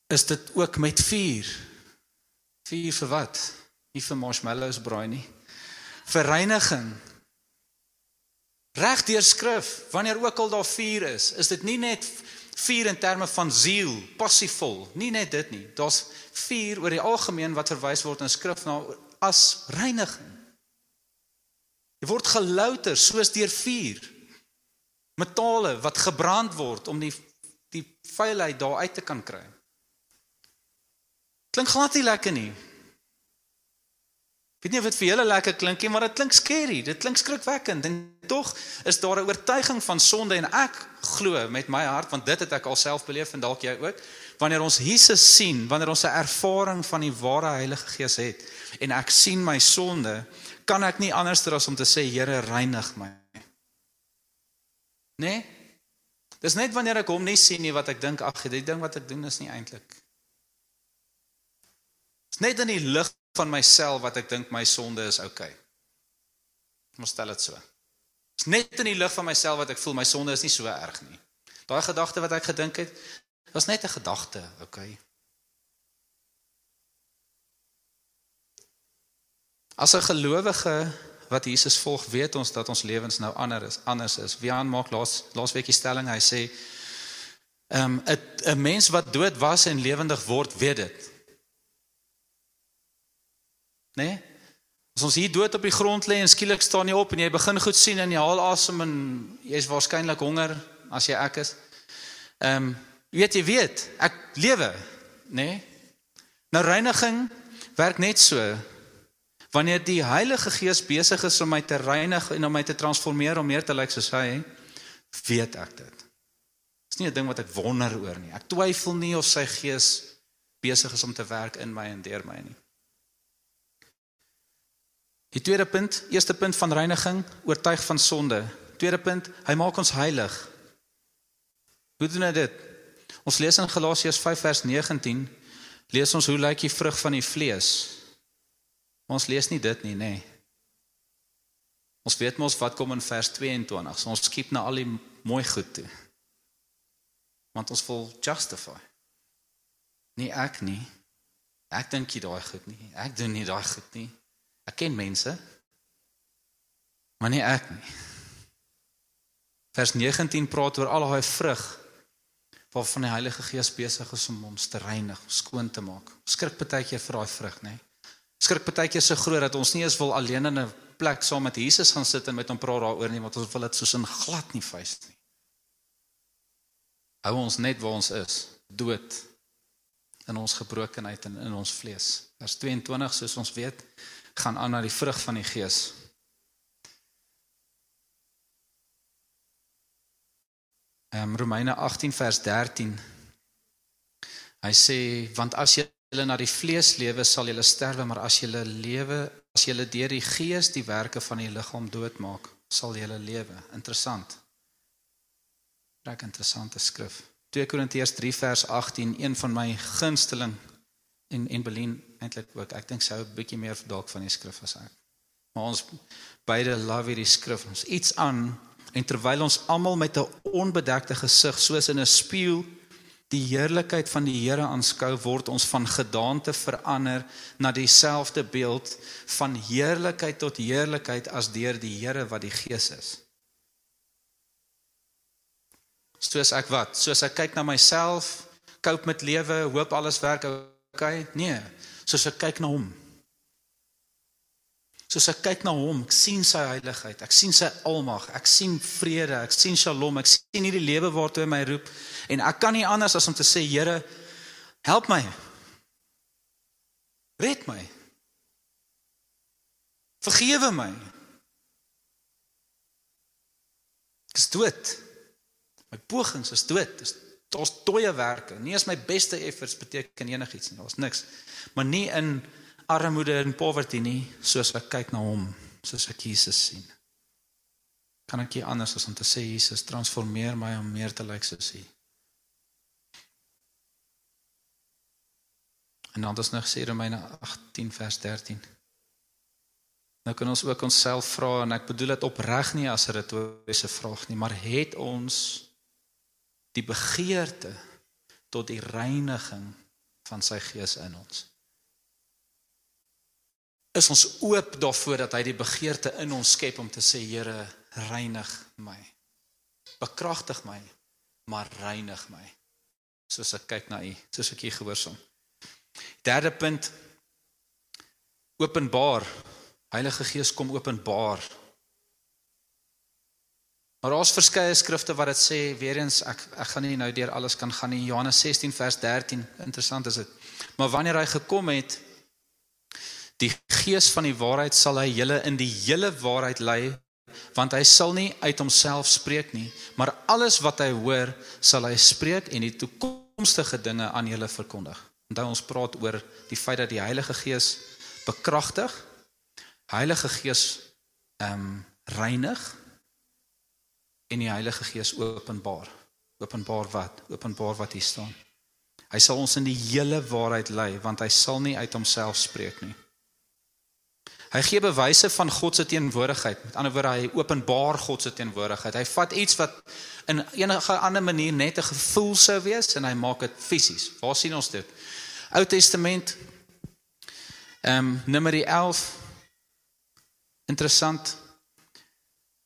is dit ook met vuur. Vuur vir wat? Nie vir marshmallows braai nie. Vir reiniging. Reg deur skrif, wanneer ook al daar vuur is, is dit nie net vuur in terme van siel, passievol, nie net dit nie. Daar's vuur oor die algemeen wat verwys word in skrif na as reiniging. Jy word gelouter soos deur vuur. Metale wat gebrand word om die die vuilheid daar uit te kan kry. Klink glad nie lekker nie. Weet nie of dit vir julle lekker klink nie, maar dit klink skerry. Dit klink skrikwekkend en tog is daar 'n oortuiging van sonde en ek glo met my hart want dit het ek alself beleef en dalk jy ook. Wanneer ons Jesus sien, wanneer ons 'n ervaring van die ware Heilige Gees het en ek sien my sonde, kan ek nie anderster as om te sê Here reinig my. Nee? Dis net wanneer ek hom nie sien nie wat ek dink ag, die ding wat ek doen is nie eintlik. Dis net in die lig van myself wat ek dink my sonde is. Okay. Kom stel dit so. Dis net in die lig van myself wat ek voel my sonde is nie so erg nie. Daai gedagte wat ek gedink het, was net 'n gedagte. Okay. As 'n gelowige wat Jesus volg, weet ons dat ons lewens nou anders is, anders is. Wiaan maak laas laasweek die stelling, hy sê ehm um, 'n 'n mens wat dood was en lewendig word, weet dit. Né? Nee? As ons hier dood op die grond lê en skielik staan jy op en jy begin goed sien en jy haal asem en jy's waarskynlik honger as jy ek is. Ehm um, weet jy weet, ek lewe, né? Nee? Nou reiniging werk net so. Wanneer die Heilige Gees besig is om my te reinig en om my te transformeer om meer te lyk soos hy, weet ek dit. Dis nie 'n ding wat ek wonder oor nie. Ek twyfel nie of sy Gees besig is om te werk in my en deur my nie. Die tweede punt, eerste punt van reiniging, oortuig van sonde. Tweede punt, hy maak ons heilig. Hoe doen hy dit? Ons lees in Galasiërs 5 vers 19, lees ons hoe lyk die vrug van die vlees? Ons lees nie dit nie, nê. Nee. Ons weet mos wat kom in vers 22. So ons skiep na al die mooi goed toe. Want ons wil justify. Nie ek nie. Ek dink jy daai goed nie. Ek doen nie daai goed nie. Ek ken mense. Maar nie ek nie. Vers 19 praat oor al daai vrug waarvan die Heilige Gees besig is om ons te reinig, skoon te maak. Skrik baie keer vir daai vrug, nê? Skrik baie keer so groot dat ons nie eens wil alleen in 'n plek saam met Jesus gaan sit en met hom praat daaroor nie, want ons wil dit soos in glad nie vuis nie. Hou ons net waar ons is, dood in ons gebrokenheid en in ons vlees. Vers 22 soos ons weet, gaan aan na die vrug van die gees. Ehm um, Romeine 18 vers 13. Hy sê want as julle na die vlees lewe sal julle sterwe, maar as julle lewe, as julle deur die gees die werke van die liggaam doodmaak, sal julle lewe. Interessant. Reg interessante skrif. 2 Korintiërs 3 vers 18, een van my gunsteling en en Berlin eintlik ook. Ek dink sy hou 'n bietjie meer dalk van die skrif as ek. Maar ons beide love hierdie skrif. Ons iets aan en terwyl ons almal met 'n onbedekte gesig soos in 'n spieël die heerlikheid van die Here aanskou, word ons van gedaante verander na dieselfde beeld van heerlikheid tot heerlikheid as deur die Here wat die Gees is. Soos ek wat, soos ek kyk na myself, cope met lewe, hoop alles werk okay? Nee, soos ek kyk na hom. Soos ek kyk na hom, ek sien sy heiligheid, ek sien sy almag, ek sien vrede, ek sien shalom, ek sien hierdie lewe waartoe hy my roep en ek kan nie anders as om te sê Here, help my. Red my. Vergewe my. Ek is dood. My pogings is dood. Dis daar's dooie werke. Nie eens my beste efforts beteken enigiets nie. Daar's niks. Maar nie in armoede en poverty nie, soos ek kyk na hom, soos ek Jesus sien. Kan ek nie anders as om te sê Jesus transformeer my om meer te lyk soos hy. En dan ons nou gesê Romeine 18 vers 13. Nou kan ons ook onsself vra en ek bedoel dit opreg nie as 'n retoriese vraag nie, maar het ons die begeerte tot die reiniging van sy gees in ons? Is ons oop daarvoor dat hy die begeerte in ons skep om te sê Here, reinig my. Bekragtig my, maar reinig my. Soos ek kyk na U, soos ek U gehoorsaam. Derde punt openbaar. Heilige Gees kom openbaar. Maar daar's verskeie skrifte wat dit sê, weer eens ek ek gaan nie nou deur alles kan gaan nie. Johannes 16 vers 13, interessant is dit. Maar wanneer hy gekom het, die Gees van die waarheid sal hy julle in die hele waarheid lei, want hy sal nie uit homself spreek nie, maar alles wat hy hoor, sal hy spreek en die toekomstige dinge aan julle verkondig. Onthou ons praat oor die feit dat die Heilige Gees bekragtig, Heilige Gees ehm um, reinig en die Heilige Gees openbaar. Openbaar wat? Openbaar wat hier staan. Hy sal ons in die hele waarheid lei want hy sal nie uit homself spreek nie. Hy gee bewyse van God se teenwoordigheid. Met ander woorde, hy openbaar God se teenwoordigheid. Hy vat iets wat in enige ander manier net 'n gevoel sou wees en hy maak dit fisies. Waar sien ons dit? Ou Testament ehm um, Numeri 11 Interessant.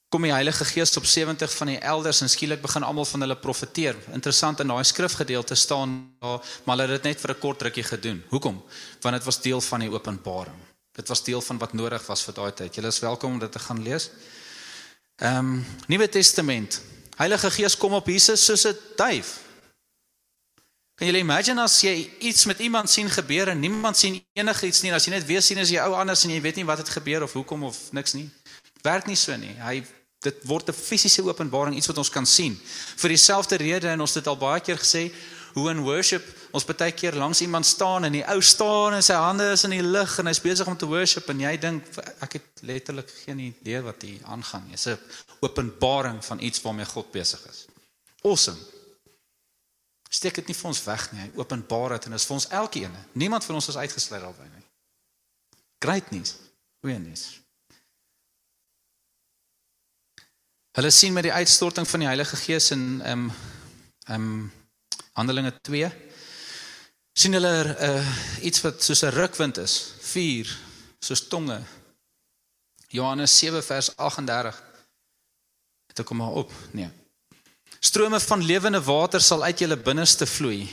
Kom die Heilige Gees op 70 van die elders en skielik begin almal van hulle profeteer. Interessant in daai skrifgedeelte staan daar, maar hulle het dit net vir 'n kort rukkie gedoen. Hoekom? Want dit was deel van die openbaring. Dit was deel van wat nodig was vir daai tyd. Julle is welkom om dit te gaan lees. Ehm um, Nuwe Testament. Heilige Gees kom op Jesus soos 'n duif. Kan jy imagine as jy iets met iemand sien gebeur en niemand sien enigiets nie, as jy net weer sien as jy ou anders en jy weet nie wat het gebeur of hoekom of niks nie. Werk nie so nie. Hy dit word 'n fisiese openbaring, iets wat ons kan sien. Vir dieselfde rede en ons het dit al baie keer gesê, hoe in worship ons baie keer langs iemand staan en die ou staan en sy hande is in die lug en hy's besig om te worship en jy dink ek het letterlik geen idee wat hier aangaan nie. Dis 'n openbaring van iets waarmee God besig is. Awesome. Steek dit nie vir ons weg nie. Hy openbaar dit en dit is vir ons elkeen. Niemand van ons is uitgesluit daarby nie. Great news. Goeie nuus. Hulle sien met die uitstorting van die Heilige Gees in ehm um, ehm um, Handelinge 2 sien hulle uh, iets wat soos 'n rukwind is, vuur, soos tonge. Johannes 7 vers 38. Het ek kom maar op. Nee. Strome van lewende water sal uit julle binneste vloei.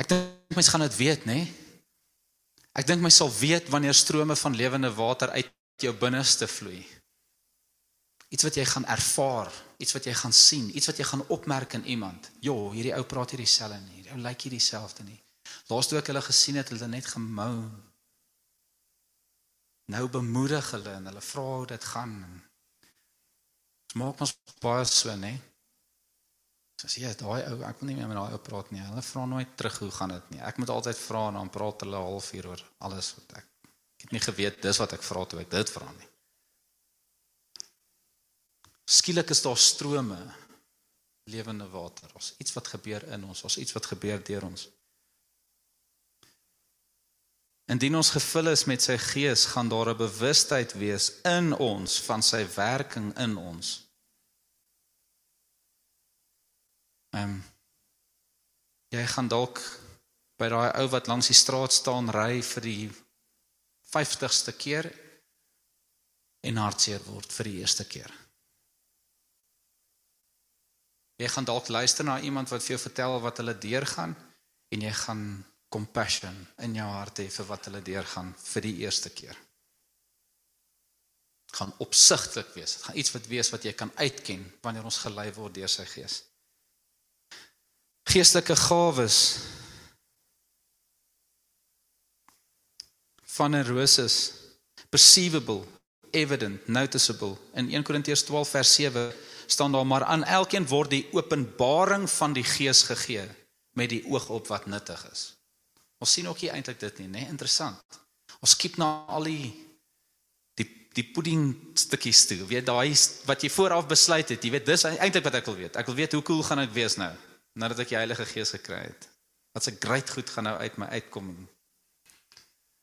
Ek dink mense gaan dit weet, nê? Nee? Ek dink mense sal weet wanneer strome van lewende water uit jou binneste vloei. Iets wat jy gaan ervaar, iets wat jy gaan sien, iets wat jy gaan opmerk in iemand. Jo, hierdie ou praat hier dieselfde nie. Hierdie ou lyk hier dieselfde nie. Laaste week hulle gesien het, hulle net gemou. Nou bemoedig hulle en hulle vra hoe dit gaan. Dit maak ons baie so, nê? So sê jy, daai ou, ek wil nie meer met daai ou praat nie. Hulle vra nooit terug hoe gaan dit nie. Ek moet altyd vra en dan praat hulle 'n halfuur oor alles wat ek ek het nie geweet dis wat ek vra toe ek dit vra nie. Skielik is daar strome lewende water. Ons iets wat gebeur in ons, ons iets wat gebeur deur ons. Indien ons gevul is met sy gees, gaan daar 'n bewustheid wees in ons van sy werking in ons. Ehm um, jy gaan dalk by daai ou wat langs die straat staan ry vir die 50ste keer en hartseer word vir die eerste keer. Jy gaan dalk luister na iemand wat vir jou vertel wat hulle deurgaan en jy gaan compassion in jou hart hê vir wat hulle deurgaan vir die eerste keer. Dit gaan opsigtelik wees. Dit gaan iets wat wees wat jy kan uitken wanneer ons gelei word deur sy gees. Geestelike gawes van 'n roses perceivable, evident, noticeable in 1 Korintiërs 12 vers 7 staan daar maar aan elkeen word die openbaring van die gees gegee met die oog op wat nuttig is. Ons sien ook nie eintlik dit nie, né? Interessant. Ons kyk na al die die die pudding stukkies toe. Weet daai wat jy vooraf besluit het, jy weet dis eintlik wat ek wil weet. Ek wil weet hoe cool gaan ek wees nou nadat ek die Heilige Gees gekry het. Wat se great goed gaan nou uit my uitkom.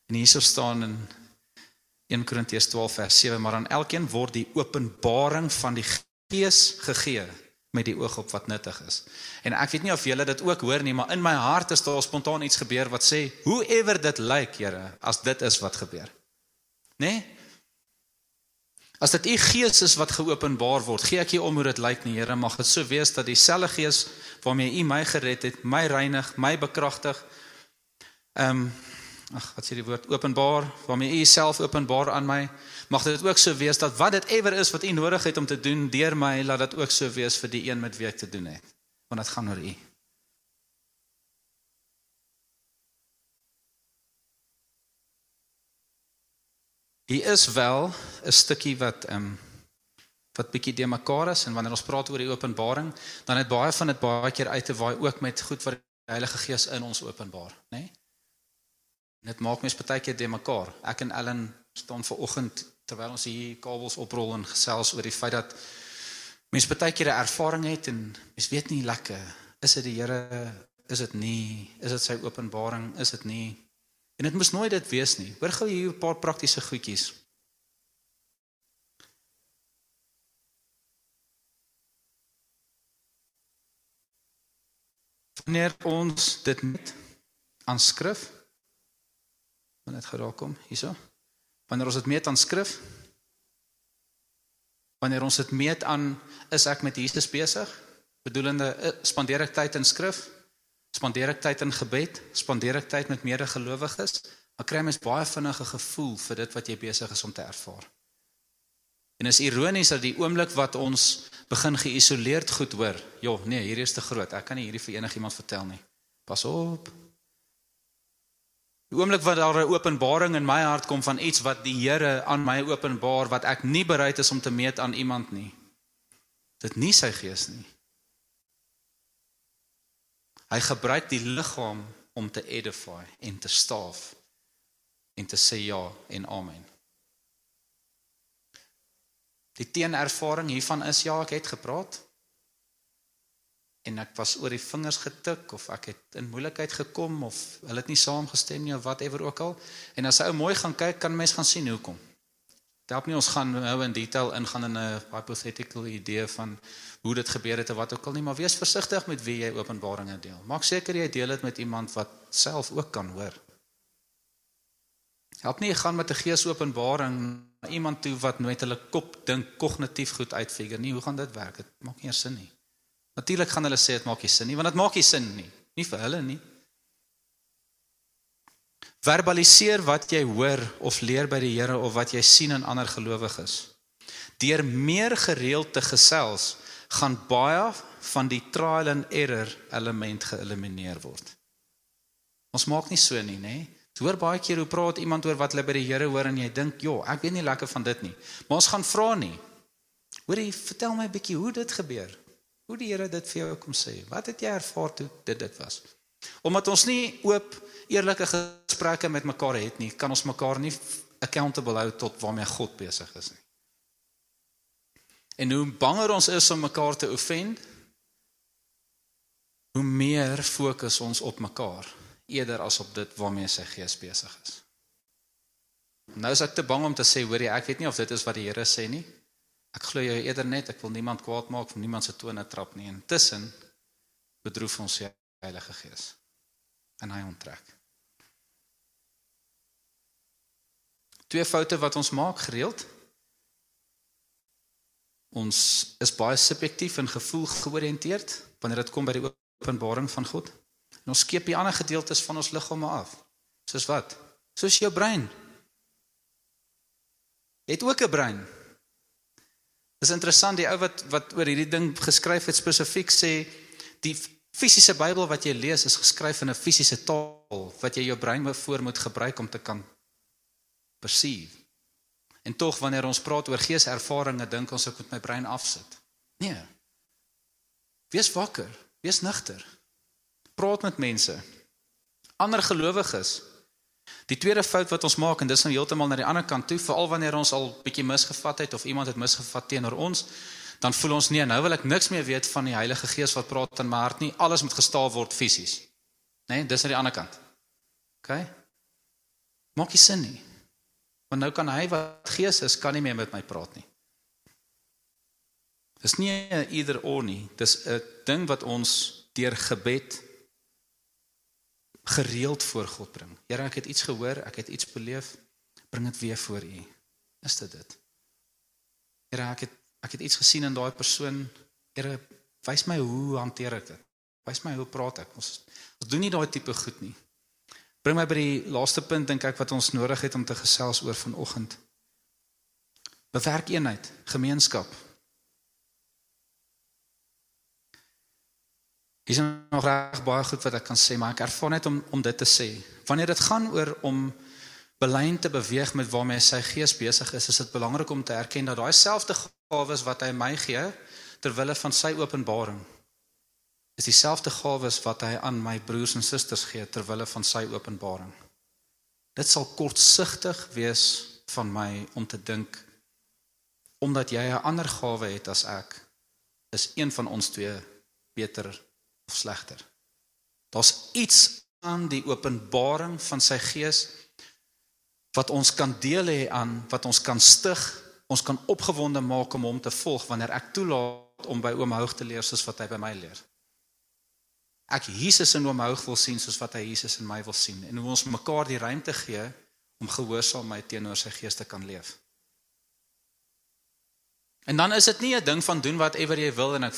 En hierso staan in 1 Korintiërs 12 vers 7, maar aan elkeen word die openbaring van die Gees gegee met die oog op wat nuttig is. En ek weet nie of julle dit ook hoor nie, maar in my hart is daar spontaan iets gebeur wat sê, "Hoever dit lyk, Here, as dit is wat gebeur." Né? Nee? As dit u gees is wat geopenbaar word, gee ek u om hoe dit lyk nie, Here, mag dit so wees dat dieselfde gees waarmee u my gered het, my reinig, my bekragtig. Ehm um, ag, wat sê die woord openbaar, waarmee u jouself openbaar aan my, mag dit ook so wees dat wat dit ewer is wat u nodig het om te doen deur my, laat dit ook so wees vir die een met wie ek te doen het. Want dit gaan oor u. Hier is wel 'n stukkie wat ehm um, wat bietjie de mekaar is en wanneer ons praat oor die openbaring, dan het baie van dit baie keer uit te waai ook met goed wat die Heilige Gees in ons openbaar, né? Nee? Dit maak mens baie keer de mekaar. Ek en Ellen staan ver oggend terwyl ons hier kabels oprol en gesels oor die feit dat mens baie keer 'n ervaring het en mens weet nie lekker, is dit die Here, is dit nie, is dit sy openbaring, is dit nie? En dit moet nooit dit wees nie. Hoor gou hier 'n paar praktiese goedjies. Wanneer ons dit net aan wanneer dit geraak kom hierso. Wanneer ons dit meet aan skrif wanneer ons dit meet aan is ek met Jesus besig? Bedoelende eh, spandeer ek tyd in skrif? Spandeer ek tyd in gebed? Spandeer ek tyd met medegelowiges? Dan kry mens baie vinnige gevoel vir dit wat jy besig is om te ervaar. En is ironies dat die oomblik wat ons begin geïsoleerd goed hoor, ja, nee, hier is te groot. Ek kan nie hierdie vir enigiemand vertel nie. Pas op. Die oomblik wat daar 'n openbaring in my hart kom van iets wat die Here aan my openbaar wat ek nie bereid is om te meet aan iemand nie. Dit nie sy gees nie. Hy gebruik die liggaam om te edify en te staaf en te sê ja en amen. Die teenervaring hiervan is ja, ek het gepraat en ek was oor die vingers getik of ek het in moeilikheid gekom of hulle het nie saamgestem nie of whatever ook al. En as jy ou mooi gaan kyk, kan mens gaan sien hoekom. Dit help nie ons gaan nou in detail ingaan in 'n hypothetical idee van hoe dit gebeur het of wat ook al nie, maar wees versigtig met wie jy openbaringe deel. Maak seker jy deel dit met iemand wat self ook kan hoor. Help nie gaan met 'n geesopenbaring na iemand toe wat nooit hulle kop dink kognitief goed uitfigure nie. Hoe gaan dit werk? Dit maak nie sin nie. Natuurlik gaan hulle sê dit maak nie sin nie, want dit maak nie sin nie. Nie vir hulle nie. Verbaliseer wat jy hoor of leer by die Here of wat jy sien in ander gelowiges. Deur meer gereeld te gesels, gaan baie van die trial and error element geëlimineer word. Ons maak nie so nie, nê? Jy hoor baie keer hoe praat iemand oor wat hulle by die Here hoor en jy dink, "Jo, ek weet nie lekker van dit nie." Maar ons gaan vra nie. Hoorie, vertel my 'n bietjie hoe dit gebeur. Hoe die Here dit vir jou kom sê. Wat het jy ervaar toe dit dit was? Omdat ons nie oop eerlike gesprekke met mekaar het nie, kan ons mekaar nie accountable hou tot waarmee God besig is nie. En hoe banger ons is om mekaar te offend, hoe meer fokus ons op mekaar eerder as op dit waarmee sy gees besig is. Nou is ek te bang om te sê, hoor jy, ek weet nie of dit is wat die Here sê nie. Ek glo jou eerder net, ek wil niemand kwaad maak of niemand se tone trap nie. Intussen bedroef ons die Heilige Gees. En hy onttrek. Twee foute wat ons maak gereeld. Ons is baie subjektief en gevoel georiënteerd wanneer dit kom by die openbaring van God. En ons skep die ander gedeeltes van ons liggame af. Soos wat? Soos jou brein. Het ook 'n brein. Dis interessant die ou wat wat oor hierdie ding geskryf het spesifiek sê die fisiese Bybel wat jy lees is geskryf in 'n fisiese taal wat jy jou brein voor moet gebruik om te kan perceive. En tog wanneer ons praat oor geeservarings, dink ons ek moet my brein afsit. Nee. Wees wakker, wees nugter. Praat met mense. Ander gelowiges. Die tweede fout wat ons maak en dis nou heeltemal na die ander kant toe, veral wanneer ons al bietjie misgevat het of iemand het misgevat teenoor ons, dan voel ons nee, nou wil ek niks meer weet van die Heilige Gees wat praat in my hart nie. Alles moet gestaaf word fisies. Nee, dis aan die ander kant. OK? Maak nie sin nie. Want nou kan hy wat gees is, kan nie meer met my praat nie. Dis nie 'n either or nie. Dis 'n ding wat ons deur gebed gereeld voor God bring. Here, ek het iets gehoor, ek het iets beleef, bring dit weer voor U. Is dit dit? Here, ek het ek het iets gesien in daai persoon. Here, wys my hoe hanteer ek dit? Wys my hoe praat ek? Ons ons doen nie daai tipe goed nie. Bring my by die laaste punt dink ek wat ons nodig het om te gesels oor vanoggend. Bewerk eenheid, gemeenskap. Is nog reg baie goed wat ek kan sê, maar ek ervaar net om om dit te sê. Wanneer dit gaan oor om belyn te beweeg met waarmee sy gees besig is, is dit belangrik om te erken dat daai selfde gawes wat hy my gee ter wille van sy openbaring is dieselfde gawes wat hy aan my broers en susters gee ter wille van sy openbaring. Dit sal kortsigtig wees van my om te dink omdat jy 'n ander gawe het as ek, is een van ons twee beter of slegter. Daar's iets aan die openbaring van sy gees wat ons kan deel hê aan wat ons kan stig, ons kan opgewonde maak om hom te volg wanneer ek toelaat om by oom Hoog te leer soos wat hy by my leer. Ek Jesus in oom Hoog wil sien soos wat hy Jesus in my wil sien en hoe ons mekaar die ruimte gee om gehoorsaamheid teenoor sy gees te kan leef. En dan is dit nie 'n ding van doen whatever jy wil en ek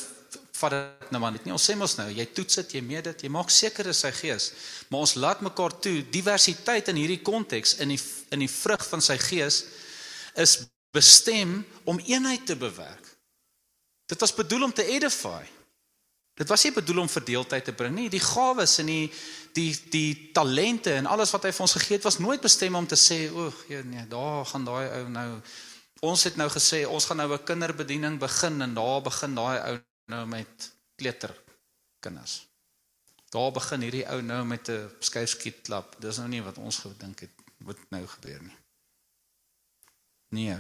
vat dit nou maar net nie. Ons sê mos nou, jy toets dit, jy meet dit, jy maak seker dis sy gees. Maar ons laat mekaar toe diversiteit in hierdie konteks in die in die vrug van sy gees is bestem om eenheid te bewerk. Dit was bedoel om te edify. Dit was nie bedoel om verdeeldheid te bring nie. Die gawes en die die die talente en alles wat hy vir ons gegee het was nooit bestem om te sê, o, nee, daar gaan daai ou nou Ons het nou gesê ons gaan nou 'n kinderbediening begin en daar begin daai ou nou met kleuter kinders. Daar begin hierdie ou nou met 'n skuifskiet klap. Dis nou nie wat ons gedink het wat nou gebeur nie. Nee.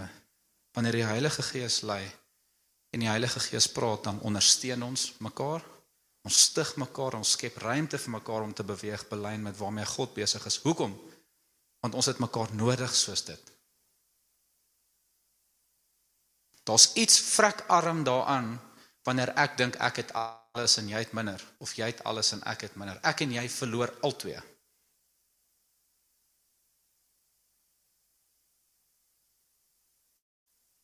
Wanneer die Heilige Gees lei en die Heilige Gees praat dan ondersteun ons mekaar. Ons stig mekaar, ons skep ruimte vir mekaar om te beweeg belyn met waarmee God besig is. Hoekom? Want ons het mekaar nodig soos dit. Daar's iets vrek arm daaraan wanneer ek dink ek het alles en jy het minder of jy het alles en ek het minder. Ek en jy verloor albei.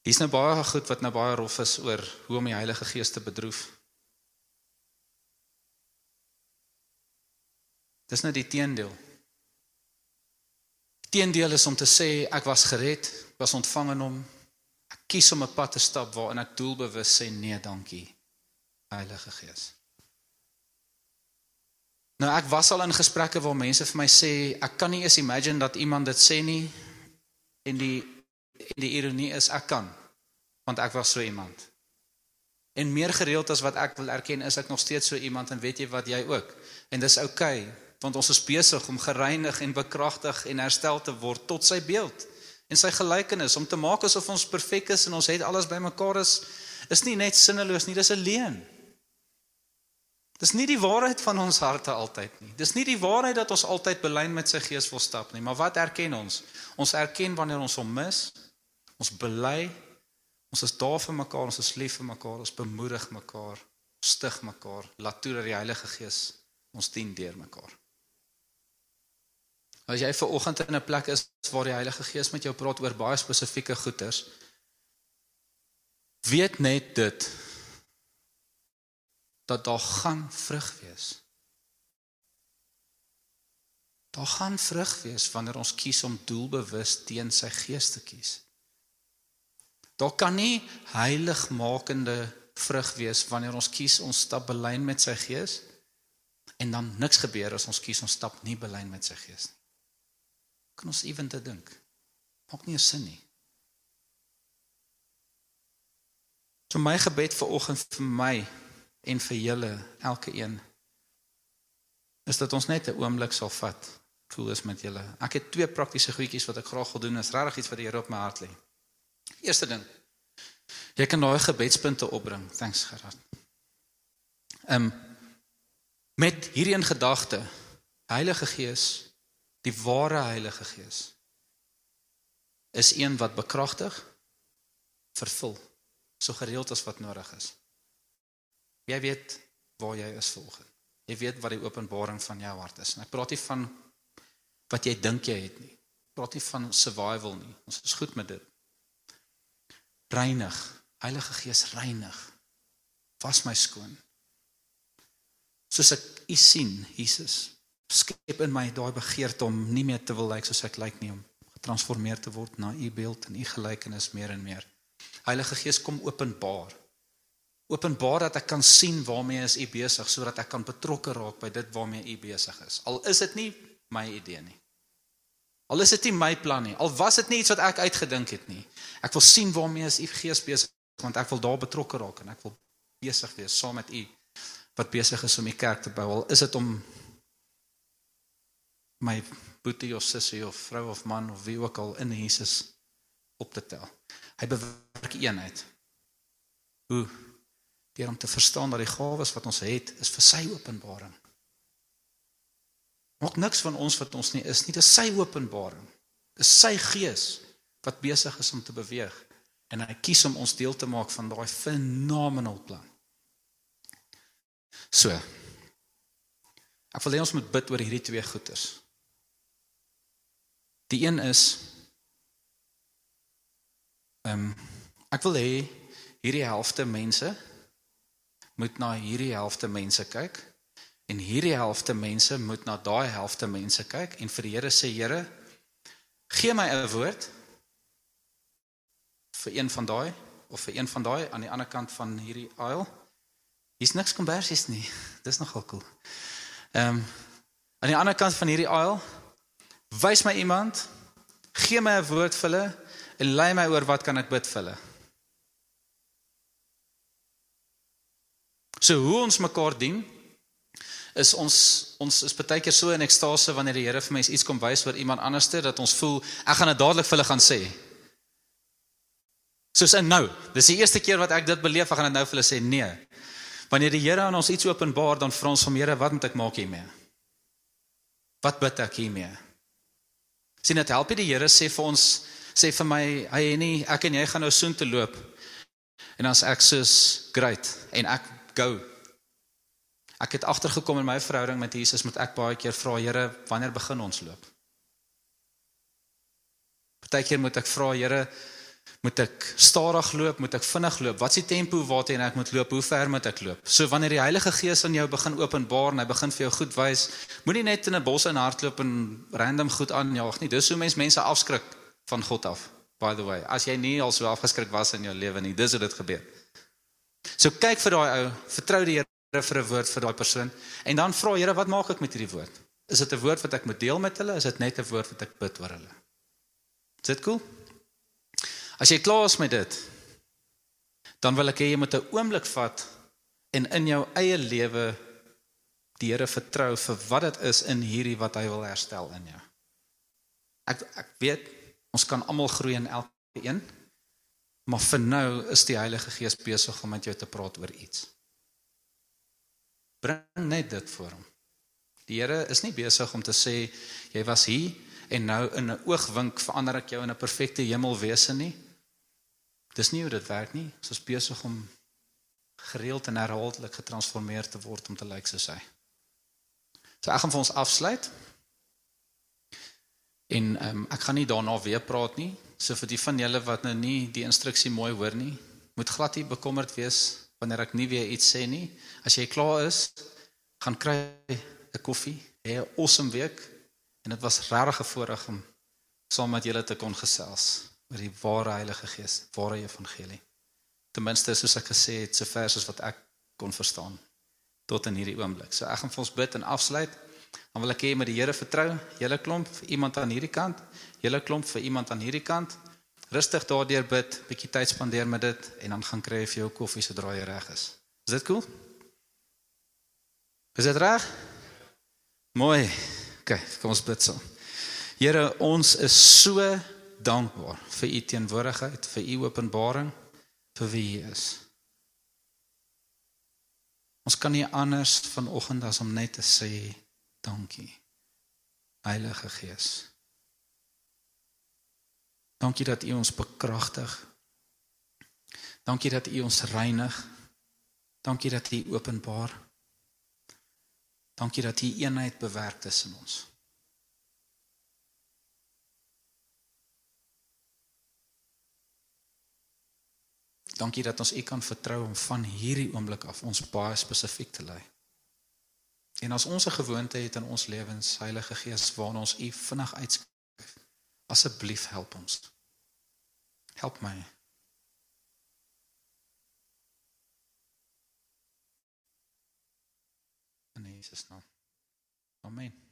Hier's nou baie goed wat nou baie rof is oor hoe om die Heilige Gees te bedroef. Dis nou die teendeel. Die teendeel is om te sê ek was gered, was ontvang in hom, kies om 'n pad te stap waarin ek doelbewus sê nee, dankie. Heilige Gees. Nou ek was al in gesprekke waar mense vir my sê ek kan nie eens imagine dat iemand dit sê nie en die en die ironie is ek kan want ek was so iemand. En meer gereeld as wat ek wil erken is ek nog steeds so iemand en weet jy wat jy ook. En dis oukei okay, want ons is besig om gereinig en bekragtig en herstel te word tot sy beeld en sy gelykenis om te maak asof ons perfek is en ons het alles bymekaar is is nie net sinneloos nie, dis 'n leuen. Dis nie die waarheid van ons harte altyd nie. Dis nie die waarheid dat ons altyd belyn met sy gees wil stap nie, maar wat erken ons? Ons erken wanneer ons hom mis. Ons bely. Ons is daar vir mekaar, ons is lief vir mekaar, ons bemoedig mekaar, stig mekaar, laat toe dat die Heilige Gees ons dien deur mekaar. As jy ver oggend in 'n plek is waar die Heilige Gees met jou praat oor baie spesifieke goeters, weet net dit dat daar gaan vrug wees. Daar gaan vrug wees wanneer ons kies om doelbewus teen sy gees te kies. Daar kan nie heiligmakende vrug wees wanneer ons kies ons stap belyn met sy gees en dan niks gebeur as ons kies ons stap nie belyn met sy gees nie kan ons ewen te dink. Maak nie sin nie. So my gebed vir oggend vir my en vir julle elke een is dat ons net 'n oomblik sal vat. Voel is met julle. Ek het twee praktiese goedjies wat ek graag wil doen. Is regtig iets wat die Here op my hart lê. Eerste ding. Jy kan daai gebedspunte opbring. Thanks Gerard. Ehm um, met hierdie in gedagte Heilige Gees, die ware Heilige Gees is een wat bekragtig, vervul so gereeld as wat nodig is. Jy weet waar jy is volgens. Jy weet wat die openbaring van jou hart is. En ek praat nie van wat jy dink jy het nie. Ek praat nie van survival nie. Ons is goed met dit. Reinig. Heilige Gees reinig. Was my skoon. Soos ek u sien, Jesus, skep in my daai begeerte om nie meer te wil lyk soos ek lyk nie om getransformeer te word na u beeld en u gelykenis meer en meer. Heilige Gees kom openbaar. Openbaar dat ek kan sien waarmee is u besig sodat ek kan betrokke raak by dit waarmee u besig is. Al is dit nie my idee nie. Al is dit nie my plan nie. Al was dit nie iets wat ek uitgedink het nie. Ek wil sien waarmee is u Gees besig want ek wil daar betrokke raak en ek wil besig wees saam met u wat besig is om die kerk te bou. Al is dit om my boetie of sussie of vrou of man of wie ook al in Jesus op te tel. Hy bewerk eenheid. Hoe? Deur om te verstaan dat die gawes wat ons het is vir sy openbaring. Maak niks van ons wat ons nie is nie, dis sy openbaring. Dis sy gees wat besig is om te beweeg en hy kies om ons deel te maak van daai phenomenal plan. So. Ek wil hê ons moet bid oor hierdie twee goeters. Die een is ehm um, ek wil hê hierdie helfte mense moet na hierdie helfte mense kyk en hierdie helfte mense moet na daai helfte mense kyk en vir die Here sê Here gee my 'n woord vir een van daai of vir een van daai aan die ander kant van hierdie aisle. Hier's niks kombersies nie. Dis nogal cool. Ehm um, aan die ander kant van hierdie aisle wys my iemand, gee my 'n woord vir hulle en lei my oor wat kan ek bid vir hulle. So hoe ons mekaar dien is ons ons is baie keer so in ekstase wanneer die Here vir mense iets kom wys oor iemand anderste dat ons voel ek gaan dit dadelik vir hulle gaan sê. Soos in nou, dis die eerste keer wat ek dit beleef, ek gaan dit nou vir hulle sê nee. Wanneer die Here aan ons iets openbaar, dan vra ons van Here, wat moet ek maak hiermee? Wat bid ek hiermee? Sien dit help die Here sê vir ons sê vir my hy nie ek en jy gaan nou soontoe loop. En as ek soos great en ek go. Ek het agtergekom in my verhouding met Jesus moet ek baie keer vra Here, wanneer begin ons loop? Partykeer moet ek vra Here, moet ek stadig loop, moet ek vinnig loop? Wat is die tempo waarteen ek moet loop? Hoe ver moet ek loop? So wanneer die Heilige Gees aan jou begin openbaar en hy begin vir jou goed wys, moenie net in 'n bos in hardloop en random goed aanjaag nie. Dis hoe mense mense afskrik van God af. By the way, as jy nie al so afgeskrik was in jou lewe nie, dis hoe dit gebeur. So kyk vir daai ou, vertrou die Here vir 'n woord vir daai persoon en dan vra Here, wat maak ek met hierdie woord? Is dit 'n woord wat ek moet deel met hulle? Is dit net 'n woord wat ek bid oor hulle? Is dit cool? As jy klaar is met dit, dan wil ek hê jy moet 'n oomblik vat en in jou eie lewe die Here vertrou vir wat dit is in hierdie wat hy wil herstel in jou. Ek ek weet ons kan almal groei in elke een, maar vir nou is die Heilige Gees besig om met jou te praat oor iets. Bring net dit voor hom. Die Here is nie besig om te sê jy was hier en nou in 'n oogwink verander ek jou in 'n perfekte hemelwese nie. Dis nie hoe dit werk nie. Ons is besig om gereeld en herhaaldelik getransformeer te word om te lyk soos hy. So ek gaan vir ons afsluit. En ehm um, ek gaan nie daarna weer praat nie. So vir die van julle wat nou nie die instruksie mooi hoor nie, moet glad nie bekommerd wees wanneer ek nie weer iets sê nie. As jy klaar is, gaan kry 'n koffie. Hê 'n awesome week. En dit was regtig 'n voorreg om saam met julle te kon gesels oor die ware Heilige Gees, ware evangelie. Ten minste soos ek gesê het, so ver as wat ek kon verstaan tot in hierdie oomblik. So ek gaan vir ons bid en afsluit. Dan wil ek hê met die Here vertrou, julle klomp vir iemand aan hierdie kant, julle klomp vir iemand aan hierdie kant. Rustig daardeur bid, bietjie tyd spandeer met dit en dan gaan kry jy vir jou koffie sodra jy reg is. Is dit cool? Is dit reg? Mooi. OK, kom ons bid so. Here, ons is so dankbaar vir u teenwoordigheid, vir u openbaring, vir wie u is. Ons kan nie anders vanoggend as om net te sê dankie. Heilige Gees. Dankie dat U ons bekragtig. Dankie dat U ons reinig. Dankie dat U openbaar. Dankie dat U eenheid bewerk tussen ons. Dankie dat ons U kan vertrou om van hierdie oomblik af ons baie spesifiek te lei. En as ons 'n gewoonte het in ons lewens, Heilige Gees, waarna ons U vinnig uitskryf, asseblief help ons. Help my. In Jesus naam. Amen.